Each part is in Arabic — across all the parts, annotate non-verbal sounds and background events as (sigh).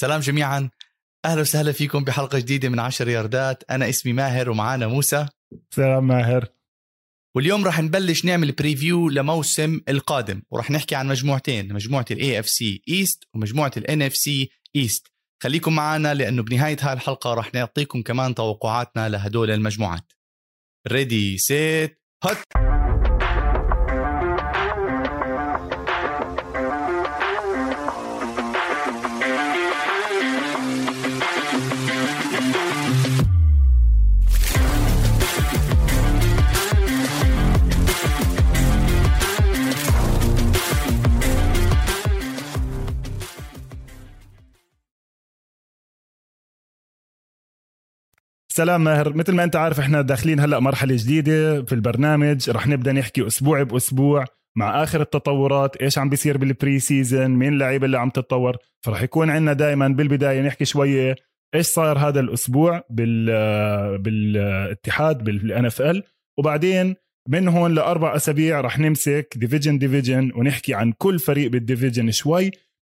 سلام جميعا. أهلا وسهلا فيكم بحلقة جديدة من عشر ياردات. أنا اسمي ماهر ومعانا موسى. سلام ماهر. واليوم راح نبلش نعمل preview لموسم القادم وراح نحكي عن مجموعتين مجموعة ال AFC East ومجموعة ال NFC East خليكم معنا لأنه بنهاية هاي الحلقة راح نعطيكم كمان توقعاتنا لهدول المجموعات. ready set hut سلام ماهر. مثل ما انت عارف إحنا داخلين هلا مرحلة جديدة في البرنامج. رح نبدأ نحكي أسبوع بأسبوع مع آخر التطورات. إيش عم بيصير بال preseason مين اللعيبة اللي عم تتطور؟ فرح يكون عندنا دائما بالبداية نحكي شوية إيش صاير هذا الأسبوع بال بالاتحاد بال NFL وبعدين من هون لأربع أسابيع رح نمسك division division ونحكي عن كل فريق بال division شوي.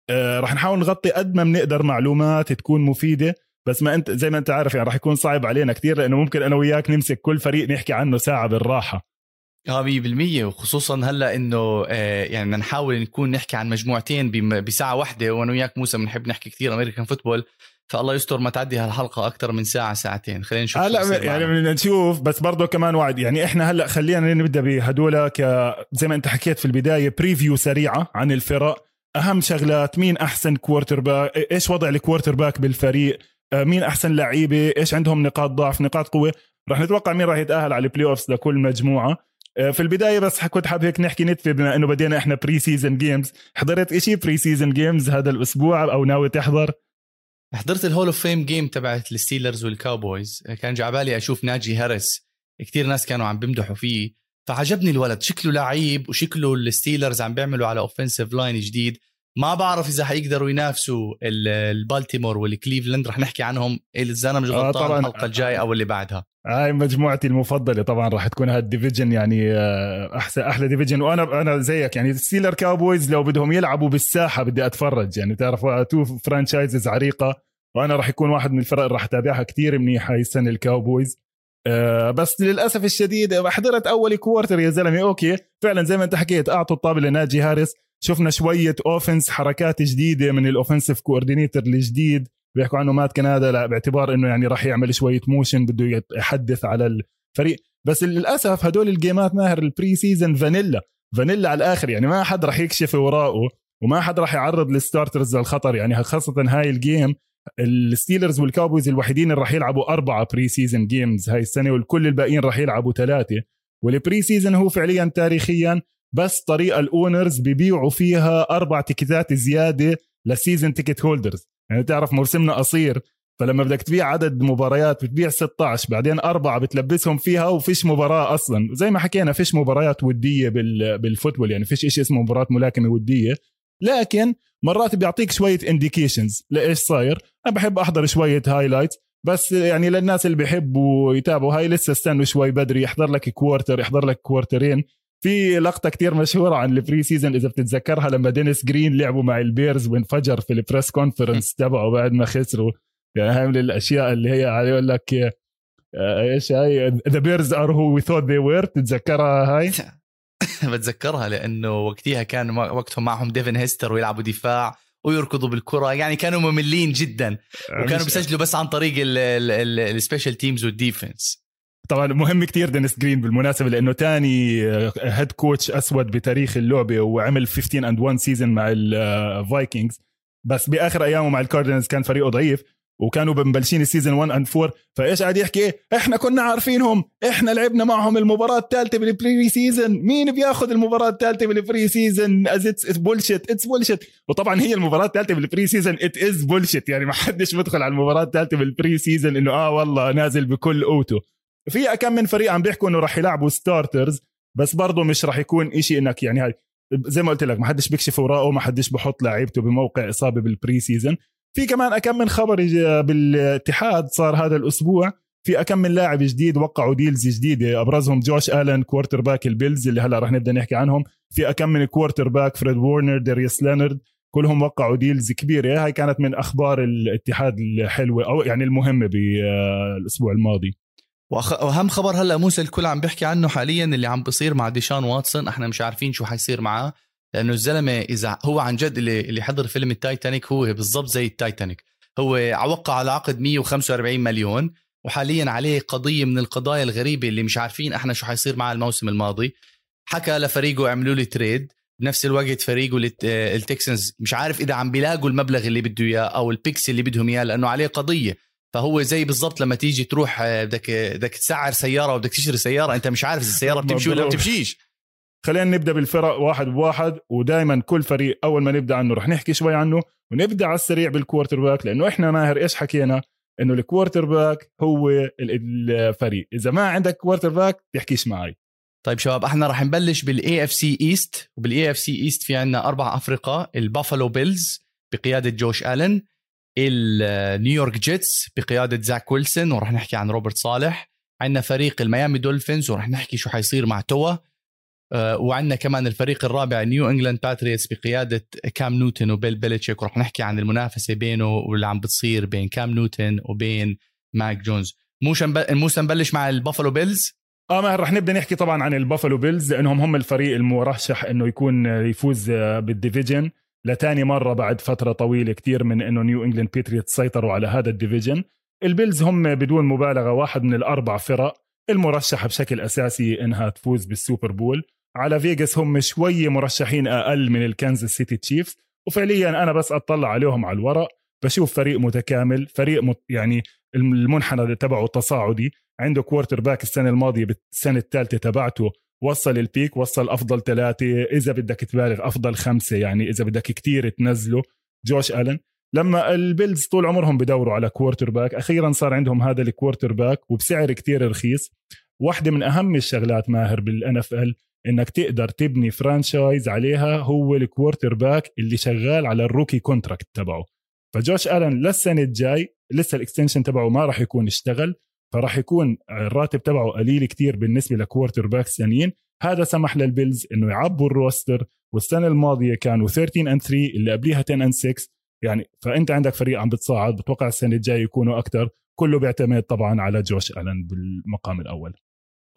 آه رح نحاول نغطي قد ما بنقدر معلومات تكون مفيدة. بس ما انت زي ما أنت عارف يعني راح يكون صعب علينا كثير لأنه ممكن أنا وياك نمسك كل فريق نحكي عنه ساعة بالراحة. آه 100% وخصوصا هلأ إنه آه يعني بدنا نحاول نكون نحكي عن مجموعتين بساعة واحدة وأنا وياك موسى بنحب نحكي كثير American football فالله يستر ما تعدي هالحلقة أكثر من ساعة ساعتين. خلينا نشوف هلا يعني بدنا نشوف بس برضه كمان وعد يعني إحنا هلأ خلينا نبدأ بهدول ك زي ما أنت حكيت في البداية preview سريعة عن الفرق. أهم شغلات مين أحسن quarterback إيش وضع ال quarterback بالفريق؟ آه، مين أحسن لعيبة؟ إيش عندهم نقاط ضعف نقاط قوة؟ رح نتوقع مين راح يتأهل على ال playoffs لكل مجموعة. آه، في البداية بس كنت حابب هيك نحكي نتفي بما إنه بدينا إحنا preseason games حضرت إشي preseason games هذا الأسبوع أو ناوي تحضر؟ حضرت ال Hall of Fame game تبعت ال Steelers وال Cowboys كان جعبالي أشوف ناجي هاريس كثير ناس كانوا عم بيمدحوا فيه. فعجبني الولد. شكله لعيب وشكله ال Steelers عم بيعملوا على offensive line جديد. ما بعرف إذا حيقدروا ينافسوا البالتيمور والكليفلاند رح نحكي عنهم. اذا أنا مش آه، غلطان آه الحلقة الجاية أو اللي بعدها. هاي مجموعتي المفضلة طبعا راح تكون هذا ال division يعني آه، احسن أحلى ديفيجن وأنا أنا زيك يعني ال Steelers Cowboys لو بدهم يلعبوا بالساحة بدي أتفرج يعني تعرف two franchises عريقة. وأنا راح يكون واحد من الفرق اللي راح اتابعها كثير منيحه السنة ال Cowboys أه بس للأسف الشديد حضرت أول quarter يا زلمة. أوكي فعلا زي ما أنت حكيت أعطوا الطابه لناجي هاريس شفنا شوية offense حركات جديدة من ال offensive coordinator الجديد. بيحكوا عنه مات كانادا باعتبار إنه يعني راح يعمل شوية motion بده يحدث على الفريق. بس للأسف هدول ال game ات ماهر ال preseason vanilla. vanilla على الآخر يعني ما حد راح يكشف وراءه وما حد راح يعرض ال starters للخطر. يعني خاصة هاي ال game ال Steelers وال Cowboys الوحيدين اللي راح يلعبوا أربعة preseason games هاي السنة والكل الباقيين راح يلعبوا ثلاثة. وال preseason هو فعليا تاريخيا بس طريقة ال owners ببيعوا فيها أربع ticket ات زيادة ل season ticket holders. يعني تعرف موسمنا قصير فلما بدك تبيع عدد مباريات بتبيع 16 بعدين أربعة بتلبسهم فيها وفيش مباراة أصلا. زي ما حكينا فيش مباريات ودية بال football يعني فيش إشي اسمه مباراة ملاكمة ودية. لكن مرات بيعطيك شوية indications لإيش صاير. أنا بحب أحضر شوية highlights بس يعني للناس اللي بيحبوا يتابعوا هاي لسه استنوا شوي بدري يحضر لك quarter يحضر لك quarter ين في لقطة كتير مشهورة عن ال preseason إذا بتتذكرها لما دينيس جرين لعبوا مع ال Bears وانفجر في ال press conference (laughs) تبعه بعد ما خسروا. يعني هاي من الأشياء اللي هي يقول لك آه، إيش هاي؟ the Bears are who we thought they were تتذكرها هاي؟ (laughs) بتذكرها لأنه وقتها كان وقتهم معهم ديفن هيستر ويلعبوا دفاع ويركضوا بالكرة. يعني كانوا مملين جدا وكانوا بيسجلوا بس عن طريق ال special teams وال defense طبعا مهم كتير دينيس جرين بالمناسبة لأنه تاني head coach أسود بتاريخ اللعبة وعمل 15 and 1 season مع ال Vikings بس بآخر أيامه مع ال Cardinals كان فريقه ضعيف وكانوا مبلشين ال season 1 and 4 فإيش قاعد يحكي؟ إحنا كنا عارفينهم إحنا لعبنا معهم المباراة الثالثة بال preseason مين بياخذ المباراة الثالثة بال preseason is it's bullshit it's bullshit وطبعا هي المباراة الثالثة بال preseason it is bullshit يعني ما حدش بدخل على المباراة الثالثة بال preseason إنه آه والله نازل بكل قوته. في كم من فريق عم بيحكوا إنه راح يلعبوا starters بس برضه مش راح يكون إشي إنك يعني هاي زي ما قلت لك ما حدش بيكشف وراءه ما حدش بحط لعيبته بموقع إصابة بال preseason في كمان اكم من خبر بالاتحاد صار هذا الأسبوع في اكم من لاعب جديد وقعوا deals جديدة أبرزهم جوش آلن quarterback ال Bills اللي هلأ رح نبدأ نحكي عنهم. في اكم من quarterback فريد وورنر داريوس لينارد كلهم وقعوا deals كبيرة. هاي كانت من أخبار الاتحاد الحلوة أو يعني المهمة بالأسبوع الماضي. وأهم خبر هلأ موسى الكل عم بيحكي عنه حاليا اللي عم بصير مع ديشان واتسون إحنا مش عارفين شو حيصير معاه لأنه الزلمة إذا هو عن جد اللي اللي حضر فيلم التايتانيك هو بالضبط زي التايتانيك. هو وقع على عقد 145 مليون وحاليا عليه قضية من القضايا الغريبة اللي مش عارفين إحنا شو حيصير معاه الموسم الماضي. حكى لفريقه اعملوا لي trade بنفس الوقت فريقه ال Texans مش عارف إذا عم بيلاقوا المبلغ اللي بده إياه أو ال picks اللي بدهم إياه لأنه عليه قضية. فهو زي بالضبط لما تيجي تروح آه، بدك بدك تسعر سيارة وبدك تشتري سيارة أنت مش عارف إذا السيارة (laughs) بتمشي ولا بتمشيش. خلينا نبدأ بالفرق واحد بواحد ودائما كل فريق أول ما نبدأ عنه رح نحكي شوي عنه ونبدأ على السريع بال quarterback لأنه إحنا ماهر إيش حكينا؟ إنه ال quarterback هو الفريق. إذا ما عندك quarterback تحكيش معي. طيب شباب إحنا راح نبلش بال AFC East وبال AFC East في عندنا أربع أفرقة ال Buffalo Bills بقيادة جوش ألن ال New York Jets بقيادة زاك ويلسون وراح نحكي عن روبرت صالح. عندنا فريق ال Miami Dolphins وراح نحكي شو حيصير مع توا آه، وعندنا كمان الفريق الرابع New England Patriots بقيادة كام نوتن وبيل بيلتشيك وراح نحكي عن المنافسة بينه واللي عم بتصير بين كام نوتن وبين ماك جونز. موسى نبلش مع ال Buffalo Bills؟ آه ما رح نبدأ نحكي طبعا عن ال Buffalo Bills لأنهم هم الفريق المرشح إنه يكون يفوز بال division. لتاني مرة بعد فترة طويلة كتير من إنه New England Patriots سيطروا على هذا ال division ال Bills هم بدون مبالغة واحد من الأربع فرق المرشحة بشكل أساسي إنها تفوز بال Super Bowl. على فيغاس هم شوي مرشحين أقل من ال Kansas City Chiefs وفعليا أنا بس أطلع عليهم على الورق بشوف فريق متكامل فريق مت يعني المنحنى تبعه تصاعدي عنده quarterback السنة الماضية بالسنة الثالثة تبعته وصل ال peak وصل أفضل ثلاثة. إذا بدك تبالغ أفضل خمسة يعني إذا بدك كتير تنزله. جوش ألن لما ال Bills طول عمرهم بدوروا على quarterback أخيرا صار عندهم هذا ال quarterback وبسعر كتير رخيص. واحدة من أهم الشغلات ماهر بال NFL إنك تقدر تبني franchise عليها هو ال quarterback اللي شغال على ال rookie contract تبعه. فجوش ألن للسنة الجاي لسه ال extension تبعه ما راح يكون اشتغل. فراح يكون الراتب تبعه قليل كتير بالنسبة ل quarterback ثانيين هذا سمح لل Bills إنه يعبوا ال roster والسنة الماضية كانوا 13 and 3 اللي قبليها 10 and 6 يعني فأنت عندك فريق عم بتصاعد بتوقع السنة الجاية يكونوا أكثر كله بيعتمد طبعا على جوش ألن بالمقام الأول.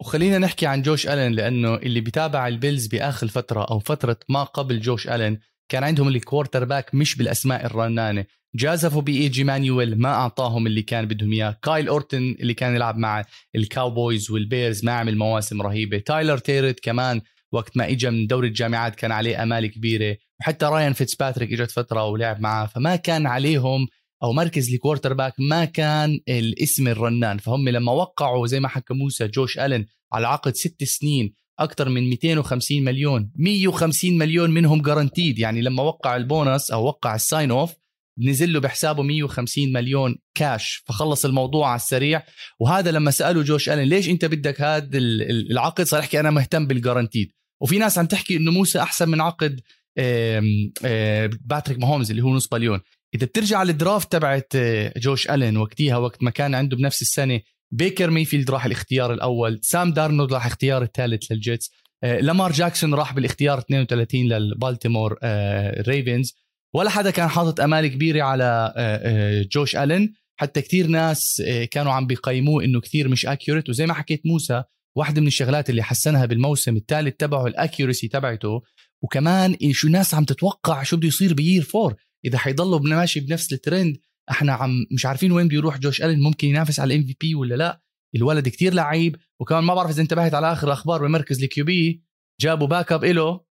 وخلينا نحكي عن جوش ألن لأنه اللي بيتابع ال Bills بآخر فترة أو فترة ما قبل جوش ألن كان عندهم ال quarterback مش بالأسماء الرنانة. جازفوا بايجي مانويل ما أعطاهم اللي كان بدهم إياه. كايل أورتن اللي كان يلعب مع ال Cowboys وال Bears ما عمل مواسم رهيبة. تايلر تيرت كمان وقت ما اجى من دوري الجامعات كان عليه آمال كبيرة. وحتى رايان فيتسباتريك إجت فترة ولعب معاه. فما كان عليهم أو مركز ال quarterback ما كان الاسم الرنان. فهم لما وقعوا زي ما حكى موسى جوش ألن على عقد ست سنين أكثر من 250 مليون. 150 مليون منهم guaranteed يعني لما وقع البونص أو وقع ال sign off نزل له بحسابه 150 مليون كاش فخلص الموضوع على السريع. وهذا لما سألوا جوش الن ليش أنت بدك هذا العقد؟ صار يحكي أنا مهتم بال guaranteed وفي ناس عم تحكي إنه موسى أحسن من عقد باتريك ماهومز اللي هو نص بليون. إذا بترجع لل draft تبعت جوش الن وقتها وقت ما كان عنده بنفس السنة بيكر ميفيلد راح الاختيار الأول. سام دارنولد راح اختيار الثالث لل Jets لامار جاكسون راح بالاختيار 32 لل Baltimore Ravens ولا حدا كان حاطط أمال كبيرة على جوش ألن. حتى كتير ناس كانوا عم بيقيموه إنه كثير مش accurate وزي ما حكيت موسى واحدة من الشغلات اللي حسنها بالموسم الثالث تبعه ال accuracy تبعته. وكمان شو الناس عم تتوقع شو بده يصير ب year four إذا حيضلوا ماشي بنفس الترند إحنا عم مش عارفين وين بده يروح جوش ألن. ممكن ينافس على ال MVP ولا لا. الولد كتير لعيب. وكمان ما بعرف إذا انتبهت على آخر الأخبار بمركز ال QB جابوا backup له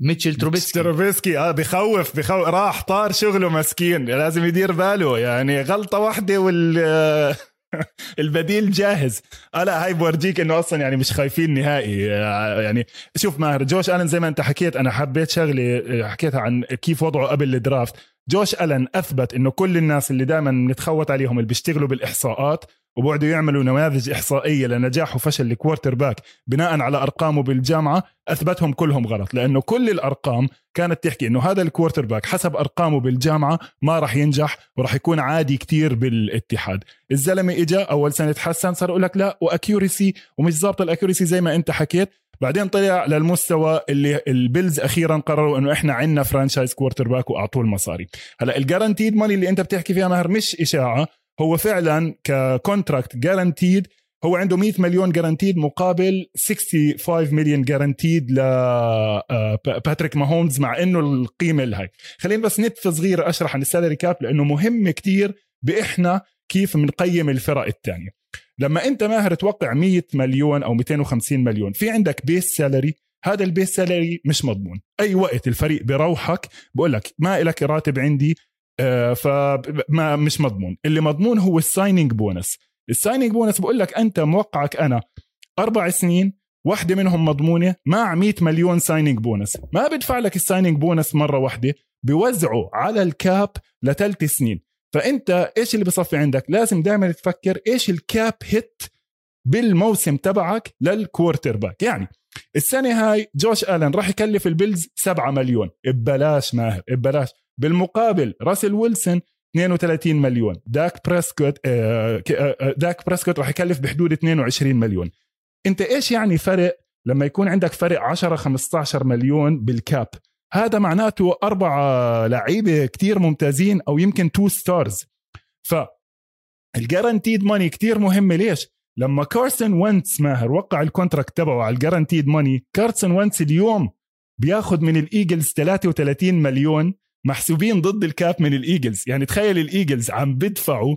ميتشل تروبيسكي تروبيسكي آه بخوف بخوف. راح طار شغله مسكين. لازم يدير باله. يعني غلطة واحدة والبديل (laughs) جاهز. آه لا هاي بورجيك إنه أصلا يعني مش خايفين نهائي. آه، يعني شوف ماهر جوش آلن زي ما أنت حكيت أنا حبيت شغلة آه، حكيتها عن كيف وضعه قبل ال draft. جوش ألن أثبت إنه كل الناس اللي دائما بنتخوت عليهم اللي بيشتغلوا بالإحصاءات وبعدوا يعملوا نماذج إحصائية لنجاح وفشل ال quarterback بناء على أرقامه بالجامعة أثبتهم كلهم غلط. لأنه كل الأرقام كانت تحكي إنه هذا ال quarterback حسب أرقامه بالجامعة ما راح ينجح وراح يكون عادي كتير بالاتحاد. الزلمة اجى أول سنة تحسن صار يقول لك لا و accuracy ومش ظابطه ال accuracy زي ما أنت حكيت. بعدين طلع للمستوى اللي ال Bills أخيرا قرروا إنه إحنا عندنا franchise quarterback واعطوه المصاري هلا ال guaranteed money اللي أنت بتحكي فيها ماهر مش إشاعة هو فعلا ك contract guaranteed هو عنده 100 مليون guaranteed مقابل 65 مليون guaranteed لباتريك ماهومز مع إنه القيمة الهاي خلينا بس نتفه صغيره أشرح عن ال salary cap لأنه مهم كتير بإحنا كيف بنقيم الفرق الثانية لما انت ماهر توقع 100 مليون أو 250 مليون في عندك base salary هذا ال base salary مش مضمون. أي وقت الفريق بروحك بقول لك ما لك راتب عندي آه، فما مش مضمون. اللي مضمون هو ال signing bonus ال signing bonus بقول لك أنت موقعك أنا أربع سنين واحدة منهم مضمونة مع 100 مليون signing bonus ما بدفع لك ال signing bonus مرة واحدة بوزعه على ال cap لثلاث سنين. فأنت إيش اللي بصفي عندك؟ لازم دائما تفكر إيش ال cap hit بالموسم تبعك لل quarterback. يعني السنة هاي جوش آلن راح يكلف البيلز 7 مليون. ببلاش ماهر ببلاش. بالمقابل راسل ويلسون 32 مليون. داك بريسكوت آه، آه، آه، داك بريسكوت راح يكلف بحدود 22 مليون. أنت إيش يعني فرق لما يكون عندك فرق 10 15 مليون بال cap؟ هذا معناته أربعة لعيبة كتير ممتازين أو يمكن two stars ف ال guaranteed money كتير مهمة. ليش؟ لما كارسون وينتس ماهر وقع ال contract تبعه على ال guaranteed money كارسون وينتس اليوم بياخذ من الإيجلز 33 مليون محسوبين ضد ال cap من الإيجلز. يعني تخيل الإيجلز عم بدفعوا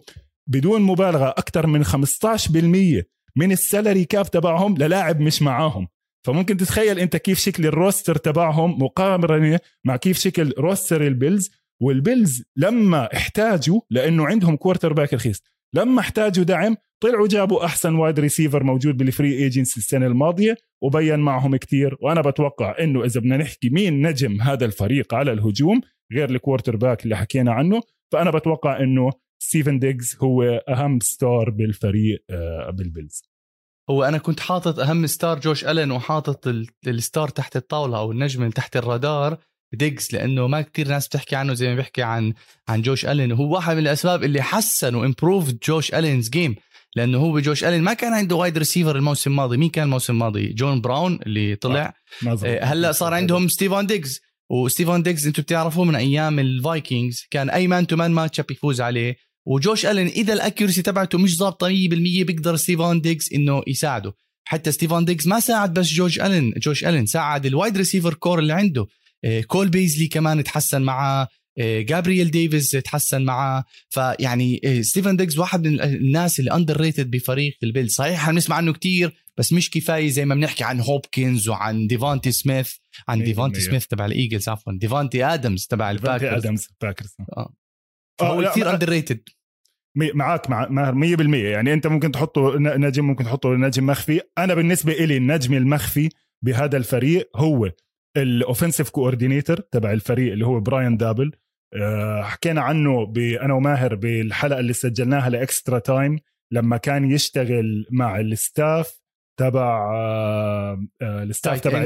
بدون مبالغة أكثر من 15% من ال salary cap تبعهم للاعب مش معاهم. فممكن تتخيل انت كيف شكل ال roster تبعهم مقارنة مع كيف شكل roster البيلز. والبيلز لما احتاجوا لأنه عندهم quarterback رخيص لما احتاجوا دعم طلعوا جابوا أحسن wide receiver موجود بال free agency السنة الماضية وبين معهم كتير. وأنا بتوقع إنه إذا بدنا نحكي مين نجم هذا الفريق على الهجوم غير ال quarterback اللي حكينا عنه فأنا بتوقع إنه ستيفن ديجز هو أهم star بالفريق آه، بالبيلز. هو أنا كنت حاطط أهم star جوش الن وحاطط ال star تحت الطاولة أو النجم تحت الرادار ديجز لأنه ما كتير ناس بتحكي عنه زي ما بيحكي عن عن جوش الن وهو واحد من الأسباب اللي حسن و improve جوش الن's game لأنه هو جوش الن ما كان عنده wide receiver الموسم الماضي. مين كان الموسم الماضي؟ جون براون اللي طلع. آه هلأ صار عندهم ستيفان ديجز وستيفان ديجز أنتم بتعرفوه من أيام الفايكنجز كان أي man to man match يفوز عليه. وجوش ألن إذا ال accuracy تبعته مش ظابطه 100% بيقدر ستيفان ديجز إنه يساعده. حتى ستيفان ديجز ما ساعد بس جوش ألن جوش ألن ساعد ال wide receiver core اللي عنده. آه، كول بيزلي كمان تحسن معاه جابرييل ديفيز تحسن معاه. فيعني آه، ستيفن ديجز واحد من الناس اللي underrated بفريق البيلز. صحيح بنسمع عنه كتير بس مش كفاية زي ما بنحكي عن هوبكنز وعن ديفانتي سميث. عن ديفانتي سميث تبع الإيجلز عفوا. ديفانتي آدمز تبع الباكرز آدمز باكرز آه. فهو كثير underrated معك مع ماهر 100% يعني أنت ممكن تحطه نجم ممكن تحطه نجم مخفي. أنا بالنسبة لي النجم المخفي بهذا الفريق هو ال offensive coordinator تبع الفريق اللي هو براين دابل. آه، حكينا عنه أنا وماهر بالحلقة اللي سجلناها لإكسترا تايم لما كان يشتغل مع ال staff تبع آه، آه، ال staff تبع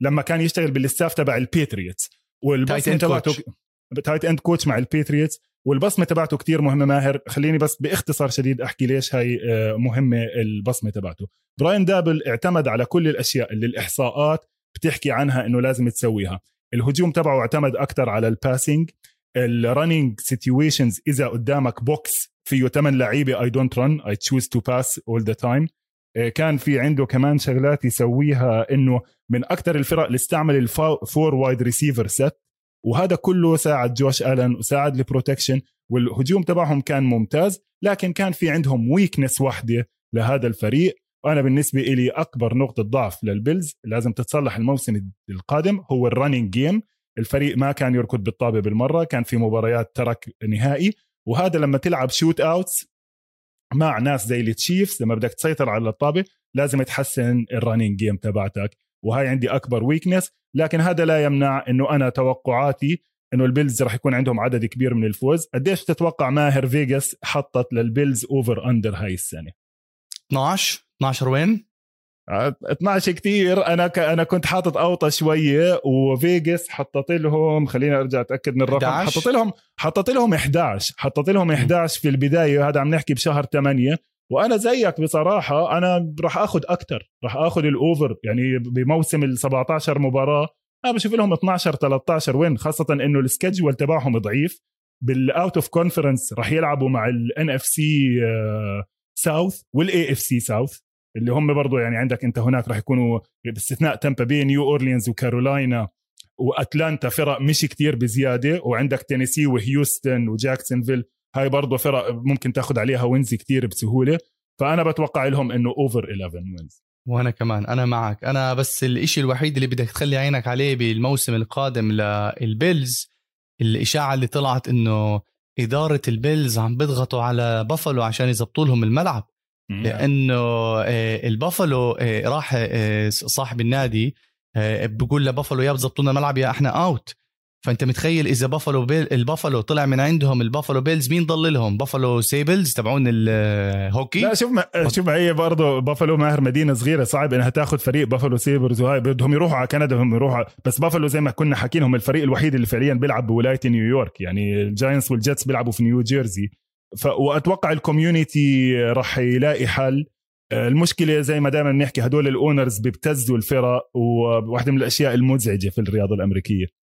لما كان يشتغل بال staff تبع البيتريوتس والبصمه تبعته tight end coach مع البيتريوتس والبصمة تبعته كتير مهمة ماهر. خليني بس باختصار شديد أحكي ليش هاي مهمة البصمة تبعته. براين دابل اعتمد على كل الأشياء اللي الإحصاءات بتحكي عنها إنه لازم تسويها. الهجوم تبعه اعتمد أكثر على ال passing ال running situations إذا قدامك box فيه 8 لعيبة I don't run I choose to pass all the time كان في عنده كمان شغلات يسويها إنه من أكثر الفرق اللي استعمل ال four wide receiver set وهذا كله ساعد جوش ألن وساعد ال protection والهجوم تبعهم كان ممتاز لكن كان في عندهم weakness واحدة لهذا الفريق. وأنا بالنسبة لي أكبر نقطة ضعف للبيلز لازم تتصلح الموسم القادم هو ال running game الفريق ما كان يركض بالطابة بالمرة كان في مباريات ترك نهائي. وهذا لما تلعب shootouts مع ناس زي التشيفز لما بدك تسيطر على الطابة لازم تحسن ال running game تبعتك. وهاي عندي أكبر weakness لكن هذا لا يمنع إنه أنا توقعاتي إنه البيلز راح يكون عندهم عدد كبير من الفوز. قديش تتوقع ماهر فيغاس حطت للبيلز over under هاي السنة؟ 12 12 win؟ 12 كثير أنا ك... أنا كنت حاطط أوطى شوية وفيجاس حطت لهم خليني أرجع أتأكد من الرقم. حطت لهم حطت لهم 11 حطت لهم 11 في البداية. هذا عم نحكي بشهر 8 وأنا زيك بصراحة أنا راح آخذ أكثر راح آخذ ال over. يعني بموسم ال 17 مباراة أنا بشوف لهم 12 13 win خاصة إنه ال schedule تبعهم ضعيف. بال out of conference راح يلعبوا مع ال NFC South وال AFC South اللي هم برضو يعني عندك أنت هناك راح يكونوا باستثناء تامبا بي نيو اورليانز وكارولاينا وأتلانتا فرق مش كتير بزيادة. وعندك تينيسي وهيوستن وجاكسونفيل هاي برضه فرق ممكن تاخذ عليها wins كتير بسهولة. فأنا بتوقع لهم إنه over 11 wins وأنا كمان أنا معك. أنا بس الإشي الوحيد اللي بدك تخلي عينك عليه بالموسم القادم للبيلز الإشاعة اللي طلعت إنه إدارة البيلز عم بيضغطوا على بافلو عشان يزبطوا لهم الملعب. لأنه آه، البافلو آه، راح آه، صاحب النادي بقول لبافلو يا بزبطوا لنا الملعب يا إحنا out فأنت متخيل إذا بافلو بيل البافلو طلع من عندهم البافلو بيلز مين ضل لهم؟ بافلو سيبرز تبعون الهوكي لا شوف ما شوف هي برضه بافلو ماهر مدينة صغيرة صعب إنها تاخذ فريق بافلو سيبرز وهاي. بدهم يروحوا على كندا هم يروحوا بس بافلو زي ما كنا حاكين هم الفريق الوحيد اللي فعليا بيلعب بولاية نيويورك. يعني الجاينتس والجيتس بيلعبوا في نيو جيرسي. وأتوقع ال community راح يلاقي حل. المشكلة زي ما دائما بنحكي هدول ال owners بيبتزوا الفرق وواحدة من الأشياء المزعجة في الرياضة الأمريكية.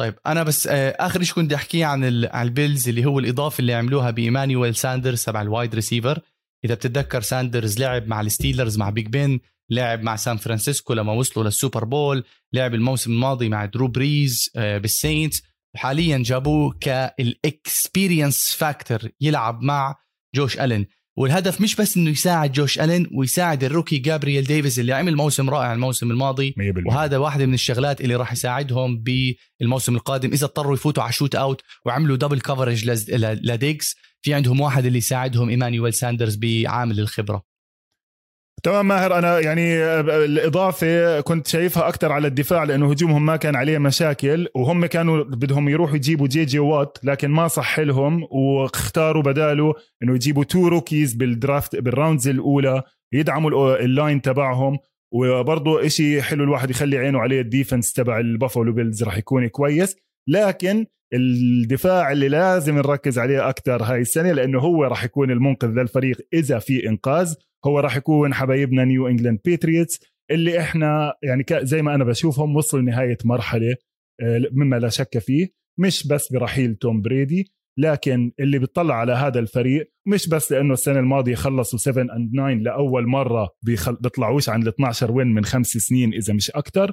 طيب أنا بس آه، آخر شيء كنت أحكيه عن عن البيلز اللي هو الإضافة اللي عملوها بايمانويل ساندرز تبع ال wide receiver إذا بتتذكر ساندرز لعب مع الستيلرز مع بيج بين لعب مع سان فرانسيسكو لما وصلوا لل Super Bowl لعب الموسم الماضي مع درو بريز آه، بالسينتس. وحاليا جابوه كال experience factor يلعب مع جوش الين والهدف مش بس إنه يساعد جوش ألين ويساعد ال rookie جابرييل ديفيز اللي عمل موسم رائع الموسم الماضي وهذا واحدة من الشغلات اللي راح يساعدهم بالموسم القادم. إذا اضطروا يفوتوا على shootout وعملوا double coverage لديجز في عندهم واحد اللي يساعدهم ايمانويل ساندرز بعامل الخبرة. تمام ماهر أنا يعني الإضافة كنت شايفها أكثر على الدفاع لأنه هجومهم ما كان عليه مشاكل وهم كانوا بدهم يروحوا يجيبوا جي جي وات لكن ما صح لهم واختاروا بداله إنه يجيبوا two rookies بال draft بال rounds الأولى يدعموا ال line تبعهم. وبرضه إشي حلو الواحد يخلي عينه عليه ال defense تبع البافلو بيلز راح يكون كويس. لكن الدفاع اللي لازم نركز عليه أكثر هاي السنة لأنه هو راح يكون المنقذ للفريق إذا في إنقاذ. هو راح يكون حبايبنا نيو انجلاند باتريوتس اللي إحنا يعني زي ما أنا بشوفهم وصلوا لنهاية مرحلة آه، مما لا شك فيه. مش بس برحيل توم بريدي لكن اللي بيطلع على هذا الفريق مش بس لأنه السنة الماضية خلصوا 7 and 9 لأول مرة بيخل... بيطلعوش عن ال 12 win من خمس سنين إذا مش أكثر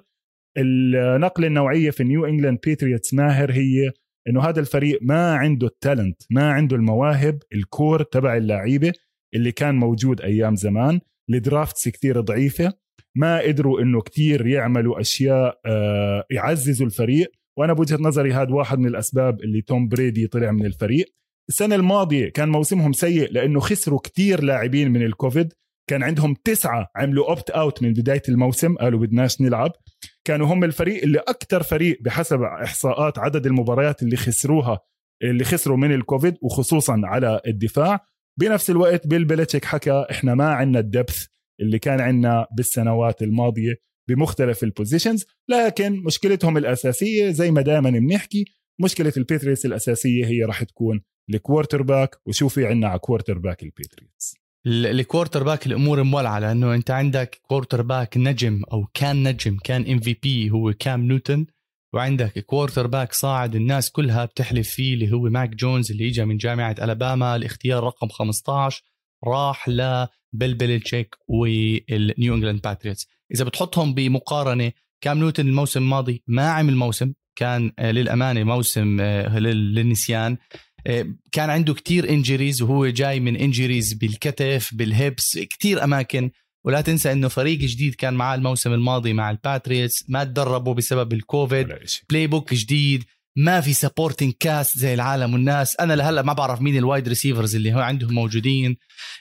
النقلة النوعية في نيو انجلاند باتريوتس ماهر هي إنه هذا الفريق ما عنده ال talent ما عنده المواهب ال core تبع اللعيبة. اللي كان موجود أيام زمان ال drafts كثير ضعيفة ما قدروا إنه كثير يعملوا أشياء آه، يعززوا الفريق. وأنا بوجهة نظري هذا واحد من الأسباب اللي توم بريدي طلع من الفريق. السنة الماضية كان موسمهم سيء لأنه خسروا كثير لاعبين من الكوفيد. كان عندهم تسعة عملوا opt out من بداية الموسم قالوا بدناش نلعب. كانوا هم الفريق اللي أكثر فريق بحسب إحصاءات عدد المباريات اللي خسروها اللي خسروا من الكوفيد وخصوصا على الدفاع. بنفس الوقت بيل بيلتشيك حكى إحنا ما عندنا ال depth اللي كان عندنا بالسنوات الماضية بمختلف ال positions لكن مشكلتهم الأساسية زي ما دائما بنحكي مشكلة البيتريتس الأساسية هي راح تكون ال quarterback وشو في عندنا على quarterback البيتريتس ال quarterback الأمور مولعة لأنه أنت عندك quarterback نجم أو كان نجم كان MVP هو كام نيوتن وعندك quarterback صاعد الناس كلها بتحلف فيه اللي هو ماك جونز اللي اجى من جامعة ألاباما الاختيار رقم 15 راح لبيل بيلتشيك والنيو انجلاند باتريوتس إذا بتحطهم بمقارنة كام نيوتن الموسم الماضي ما عمل موسم كان آه، للأمانة موسم آه، للنسيان. آه، كان عنده كتير injuries وهو جاي من injuries بالكتف بال hips كتير أماكن. ولا تنسى إنه فريق جديد كان معاه الموسم الماضي مع الباتريتس ما تدربوا بسبب الكوفيد playbook جديد ما في supporting cast زي العالم والناس. أنا لهلأ ما بعرف مين ال wide receivers اللي هو عندهم موجودين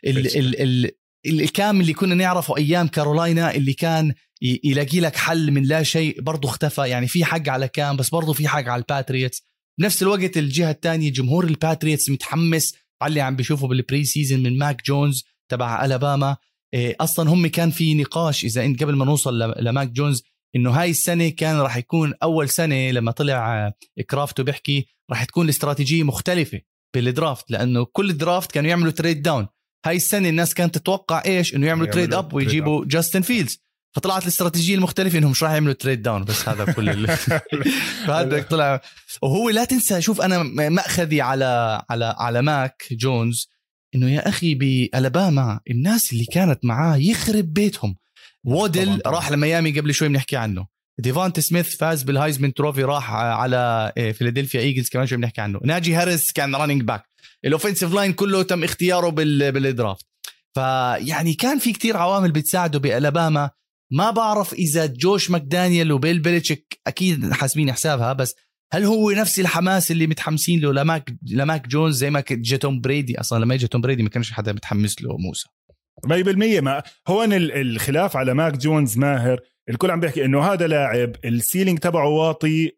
ال ال ال الكام اللي كنا نعرفه أيام كارولاينا اللي كان يلاقي لك حل من لا شيء برضه اختفى. يعني في حق على كام بس برضه في حق على الباتريتس. بنفس الوقت الجهة الثانية جمهور الباتريتس متحمس. على اللي عم بيشوفه بال preseason من ماك جونز تبع الاباما أصلا هم كان في نقاش إذا إنت قبل ما نوصل لماك جونز إنه هاي السنة كان راح يكون أول سنة لما طلع كرافت وبيحكي راح تكون الاستراتيجية مختلفة بال draft لأنه كل draft كانوا يعملوا trade down هاي السنة الناس كانت تتوقع إيش؟ إنه يعملوا trade up ويجيبوا جاستن فيلدز فطلعت الاستراتيجية المختلفة إنهم مش راح يعملوا trade down بس هذا كل ال... (laughs) (laughs) فهذا طلع. وهو لا تنسى شوف أنا مأخذي على على على ماك جونز. إنه يا أخي بألاباما الناس اللي كانت معاه يخرب بيتهم. وادل راح لميامي قبل شوي بنحكي عنه. ديفانتا سميث فاز بال Heisman Trophy راح على فيلادلفيا إيجلز كمان شوي بنحكي عنه. ناجي هاريس كان running back ال offensive line كله تم اختياره بال draft فيعني كان في كتير عوامل بتساعده بألاباما. ما بعرف إذا جوش ماكدانيال وبيل بيلتشيك أكيد حاسبين حسابها بس هل هو نفس الحماس اللي متحمسين له لماك لماك جونز زي ما جا توم بريدي؟ أصلا لما اجى توم بريدي ما كانش حدا متحمس له موسى. 100% ما هون الخلاف على ماك جونز ماهر. الكل عم بيحكي إنه هذا لاعب ال ceiling تبعه واطي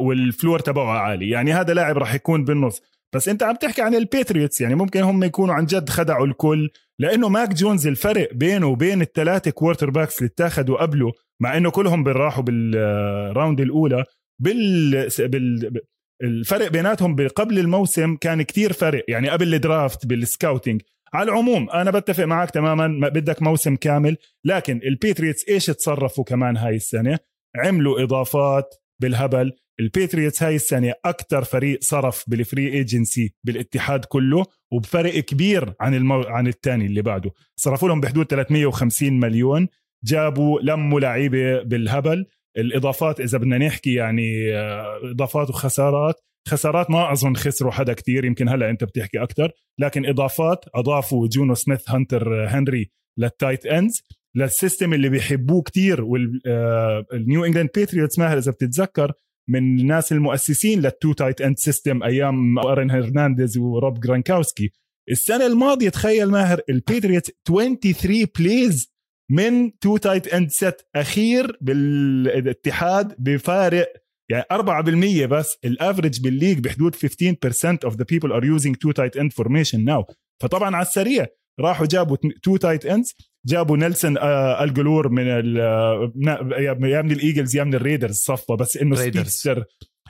وال floor تبعه عالي. يعني هذا لاعب راح يكون بالنص. بس أنت عم تحكي عن البيتريوتس يعني ممكن هم يكونوا عن جد خدعوا الكل لأنه ماك جونز الفرق بينه وبين الثلاثة quarterbacks اللي اتاخذوا قبله مع إنه كلهم راحوا بال round الأولى بال, بال... الفرق بيناتهم قبل الموسم كان كتير فرق يعني قبل ال draft بال scouting على العموم أنا بتفق معك تماما ما بدك موسم كامل لكن البيتريتس إيش تصرفوا كمان هاي السنة؟ عملوا إضافات بالهبل. البيتريتس هاي السنة أكثر فريق صرف بال free agency بالاتحاد كله وبفرق كبير عن المو... عن الثاني اللي بعده. صرفوا لهم بحدود 350 مليون جابوا لموا لعيبة بالهبل. الإضافات إذا بدنا نحكي يعني آه، إضافات وخسارات خسارات ما أظن خسروا حدا كتير يمكن هلأ أنت بتحكي أكثر لكن إضافات أضافوا Jonnu Smith هانتر هنري لل tight ends. لل system اللي بيحبوه كتير والنيو إنجلاند باتريوتس ماهر إذا بتتذكر من الناس المؤسسين لل two tight end system أيام أرن هرنانديز وروب جرانكاوسكي. السنة الماضية تخيل ماهر الباتريوتس 23 plays من two tight end set أخير بالاتحاد بفارق يعني 4% بس ال average بال league بحدود 15% of the people are using two tight end formation now. فطبعا على السريع راحوا جابوا two tight ends جابوا نيلسون آه اجالور من آه، يا من الإيجلز يا من الريدرز صفى بس إنه speedster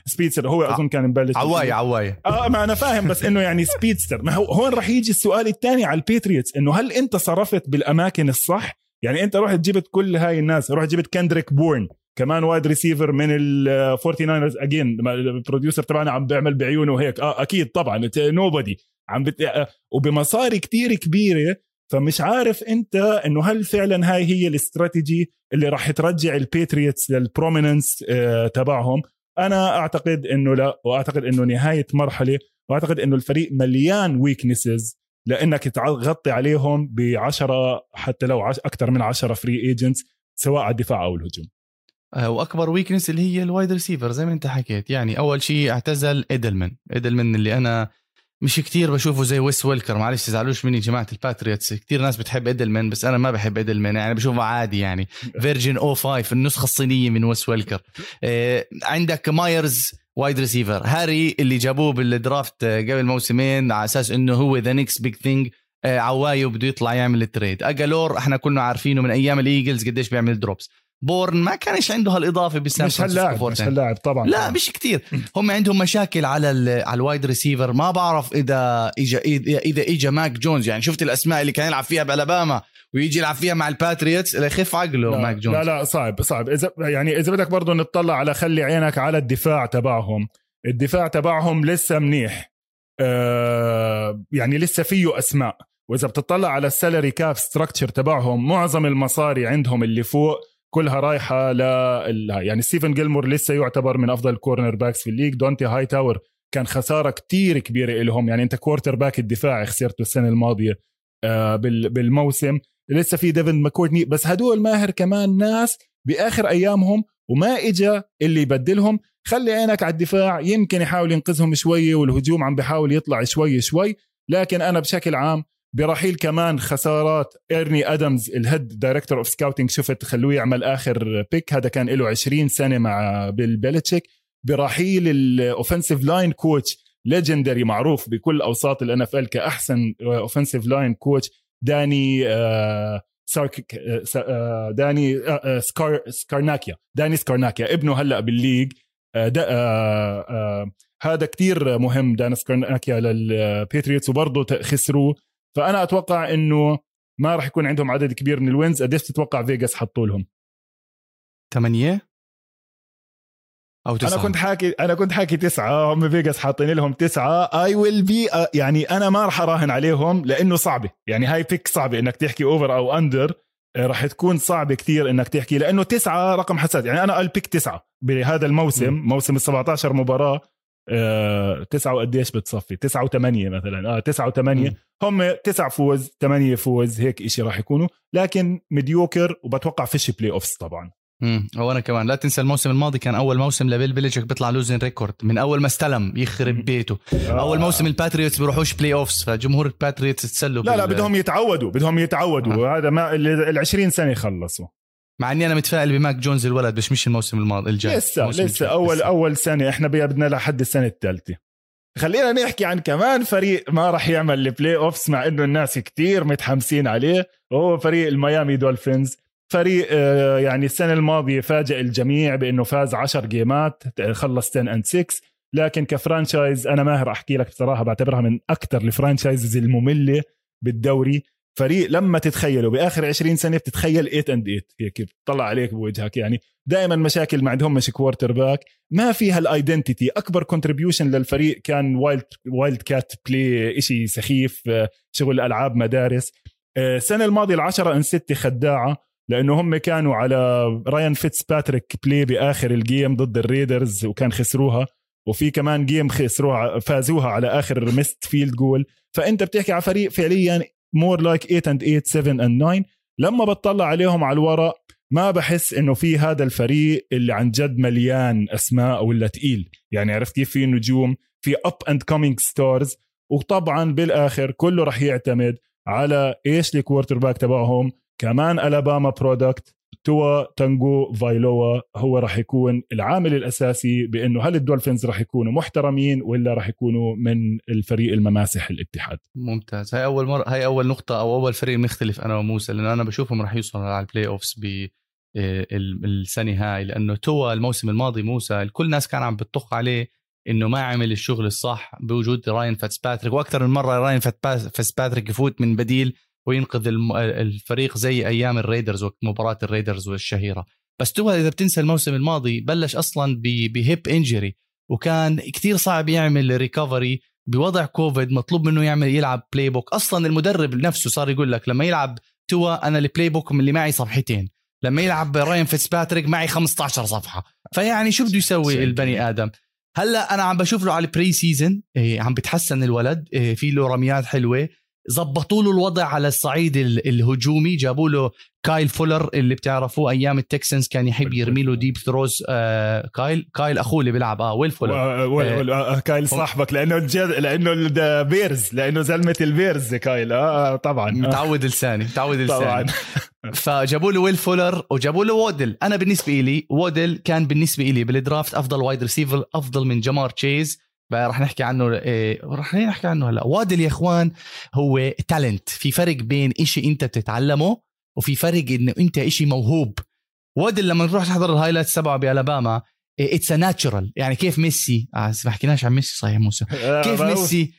speedster هو أظن كان مبلش عواي عواي. آه ما أنا فاهم بس إنه يعني speedster. ما هو هون راح يجي السؤال الثاني على الباتريوتس إنه هل أنت صرفت بالأماكن الصح؟ يعني انت رحت جبت كل هاي الناس رحت جبت كندريك بورن كمان wide receiver من ال 49 again ال producer تبعنا عم بيعمل بعيونه هيك آه أكيد طبعا nobody عم بت... آه، وبمصاري كتير كبيرة فمش عارف انت إنه هل فعلا هاي هي الاستراتيجي اللي راح ترجع الباتريوتس لل prominence آه تبعهم. أنا أعتقد إنه لا وأعتقد إنه نهاية مرحلة وأعتقد إنه الفريق مليان weaknesses لأنك تغطي عليهم ب 10 حتى لو أكثر من 10 free agents سواء على الدفاع أو الهجوم. آه، وأكبر weakness اللي هي ال wide receiver زي ما أنت حكيت. يعني أول شيء اعتزل ايدلمان ايدلمان اللي أنا مش كتير بشوفه زي ويس ويلكر معلش تزعلوش مني جماعة الباتريوتس كتير ناس بتحب ايدلمان بس أنا ما بحب ايدلمان يعني بشوفه عادي يعني. version أو 5 النسخة الصينية من ويس ويلكر آه عندك مايرز wide receiver هاري اللي جابوه بال draft قبل موسمين على أساس إنه هو the next big thing عوايه بده يطلع يعمل ال trade أجالور إحنا كلنا عارفينه من أيام الإيجلز قديش بيعمل drops بورن ما كانش عنده هالإضافة بسان مش هاللاعب مش هاللاعب طبعا لا مش كتير. هم عندهم مشاكل على على ال wide receiver ما بعرف إذا اجى إذا اجى ماك جونز يعني شفت الأسماء اللي كان يلعب فيها بألاباما. ويجي يلعب فيها مع الباتريوتس يخف عقله لا ماك جونز. لا لا صعب صعب. إذا يعني إذا بدك برضه نطلع على خلي عينك على الدفاع تبعهم. الدفاع تبعهم لسه منيح. آه يعني لسه فيه أسماء. وإذا بتطلع على ال salary cap structure تبعهم معظم المصاري عندهم اللي فوق كلها رايحة ل يعني ستيفن جيلمور لسه يعتبر من أفضل cornerbacks في ال league. دونتي هاي تاور كان خسارة كتير كبيرة لهم يعني أنت quarterback الدفاعي خسرته السنة الماضية آه، بالموسم. لسه في ديفن ماكورتني بس هدول ماهر كمان ناس بآخر أيامهم وما اجى اللي يبدلهم. خلي عينك على الدفاع يمكن يحاول ينقذهم شوية والهجوم عم بيحاول يطلع شوي شوي لكن أنا بشكل عام برحيل كمان خسارات إيرني أدمز ال head director of scouting شفت خلوه يعمل آخر pick هذا كان له 20 سنة مع بيل بيلتشيك برحيل ال offensive line coach legendary معروف بكل أوساط الان اف ال كأحسن offensive line coach داني آه سارك آه, آه، داني سكار سكارناكيا. داني سكارناكيا ابنه هلأ بال league. هذا كتير مهم داني سكارناكيا للباتريوتس وبرضه خسروه. فأنا أتوقع إنه ما راح يكون عندهم عدد كبير من ال wins. قديش تتوقع فيجاس حطوا لهم؟ ثمانية أو تسعة. أنا كنت حاكي أنا كنت حاكي تسعة. هم فيجاس حاطين لهم تسعة. I will be يعني أنا ما راح أراهن عليهم لأنه صعبة. يعني هاي pick صعبة إنك تحكي over أو under راح تكون صعبة كثير إنك تحكي لأنه تسعة رقم حساس. يعني أنا ال pick تسعة بهذا الموسم. م. موسم ال 17 مباراة. آه تسعة وقديش بتصفي؟ تسعة وثمانية مثلا. آه تسعة وثمانية. هم تسعة فوز ثمانية فوز هيك إشي راح يكونوا. لكن mediocre وبتوقع فيش playoffs طبعا. امم وأنا كمان. لا تنسى الموسم الماضي كان أول موسم لبيل بيليتشيك بيطلع losing record من أول ما استلم يخرب بيته. آه. أول موسم الباتريوتس بيروحوش playoffs فجمهور الباتريوتس تسلوا لا لا بدهم يتعودوا بدهم يتعودوا. آه. هذا ما ال 20 سنة خلصوا. مع إني أنا متفائل بماك جونز الولد بس مش الموسم الماضي الجاي. لسه لسه اول لسه. اول سنة. إحنا بدنا لحد السنة الثالثة. خلينا نحكي عن كمان فريق ما راح يعمل ال playoffs مع إنه الناس كتير متحمسين عليه. وهو فريق الميامي دولفينز. فريق آه، يعني السنة الماضية فاجئ الجميع بإنه فاز 10 game ات خلص 10 and 6 لكن ك franchise أنا ماهر أحكي لك بصراحة بعتبرها من أكثر ال franchises المملة بالدوري. فريق لما تتخيله بآخر 20 سنة بتتخيل 8 and 8 هيك بتطلع عليك بوجهك يعني. دائما مشاكل ما عندهم مش quarterback ما في هال identity أكبر contribution للفريق كان wild wildcat play شيء سخيف آه، شغل ألعاب مدارس. آه، السنة الماضية العشرة and 6 خداعة. لأنه هم كانوا على رايان فيتس باتريك play باخر ال game ضد الريدرز وكان خسروها. وفي كمان game خسروها فازوها على آخر missed field goal فأنت بتحكي على فريق فعليا more like 8 and 8 7 and 9 لما بتطلع عليهم على الورق ما بحس إنه في هذا الفريق اللي عن جد مليان أسماء ولا تقيل. يعني عرفت كيف في نجوم في up and coming stars وطبعا بالآخر كله رح يعتمد على إيش ال quarterback تبعهم. كمان الاباما product توا تاجوفايلوا هو راح يكون العامل الأساسي بأنه هل الدولفينز راح يكونوا محترمين ولا راح يكونوا من الفريق المماسح الاتحاد؟ ممتاز. هاي أول مرة هاي أول نقطة أو أول فريق مختلف أنا وموسى لأنه أنا بشوفهم راح يوصلوا على ال playoffs ب آه، السنة هاي لأنه توا الموسم الماضي موسى الكل الناس كان عم بتطخ عليه إنه ما عمل الشغل الصح بوجود راين فيتسباتريك وأكثر من مرة راين فيتسباتريك يفوت من بديل وينقذ الفريق زي أيام الريدرز وقت مباراه الريدرز الشهيره بس توا إذا بتنسى الموسم الماضي بلش أصلا ب hip injury وكان كتير صعب يعمل recovery بوضع كوفيد مطلوب منه يعمل يلعب playbook أصلا المدرب نفسه صار يقول لك لما يلعب توا أنا ال playbook اللي معي صفحتين لما يلعب راين فيتسباتريك معي 15 صفحة. فيعني شو بده يسوي البني آدم؟ هلأ أنا عم بشوف له على ال preseason عم بتحسن الولد إيه في له رميات حلوة. زبطوا له الوضع على الصعيد الهجومي جابوا له كايل فولر اللي بتعرفوه أيام التكسنز كان يحب يرمي له deep throws آه كايل كايل أخوه اللي بيلعب. آه ويل فولر. آه, آه كايل صاحبك لأنه الجد لأنه البيرز لأنه زلمة البيرز كايل. آه, آه طبعا. متعود لساني متعود (laughs) لساني. طبعا (laughs) فجابوا له ويل فولر وجابوا له وادل أنا بالنسبة لي وادل كان بالنسبة لي بال draft أفضل wide receiver أفضل من جمار تشيز رح نحكي عنه إيه رح نحكي عنه هلا. وادل يا اخوان هو talent في فرق بين إشي أنت بتتعلمه وفي فرق إنه أنت إشي موهوب. وادل لما نروح نحضر ال highlight تبعه بألاباما it's natural يعني كيف ميسي؟ آه ما حكيناش عن ميسي صحيح موسى. (laughs) آه، كيف ميسي؟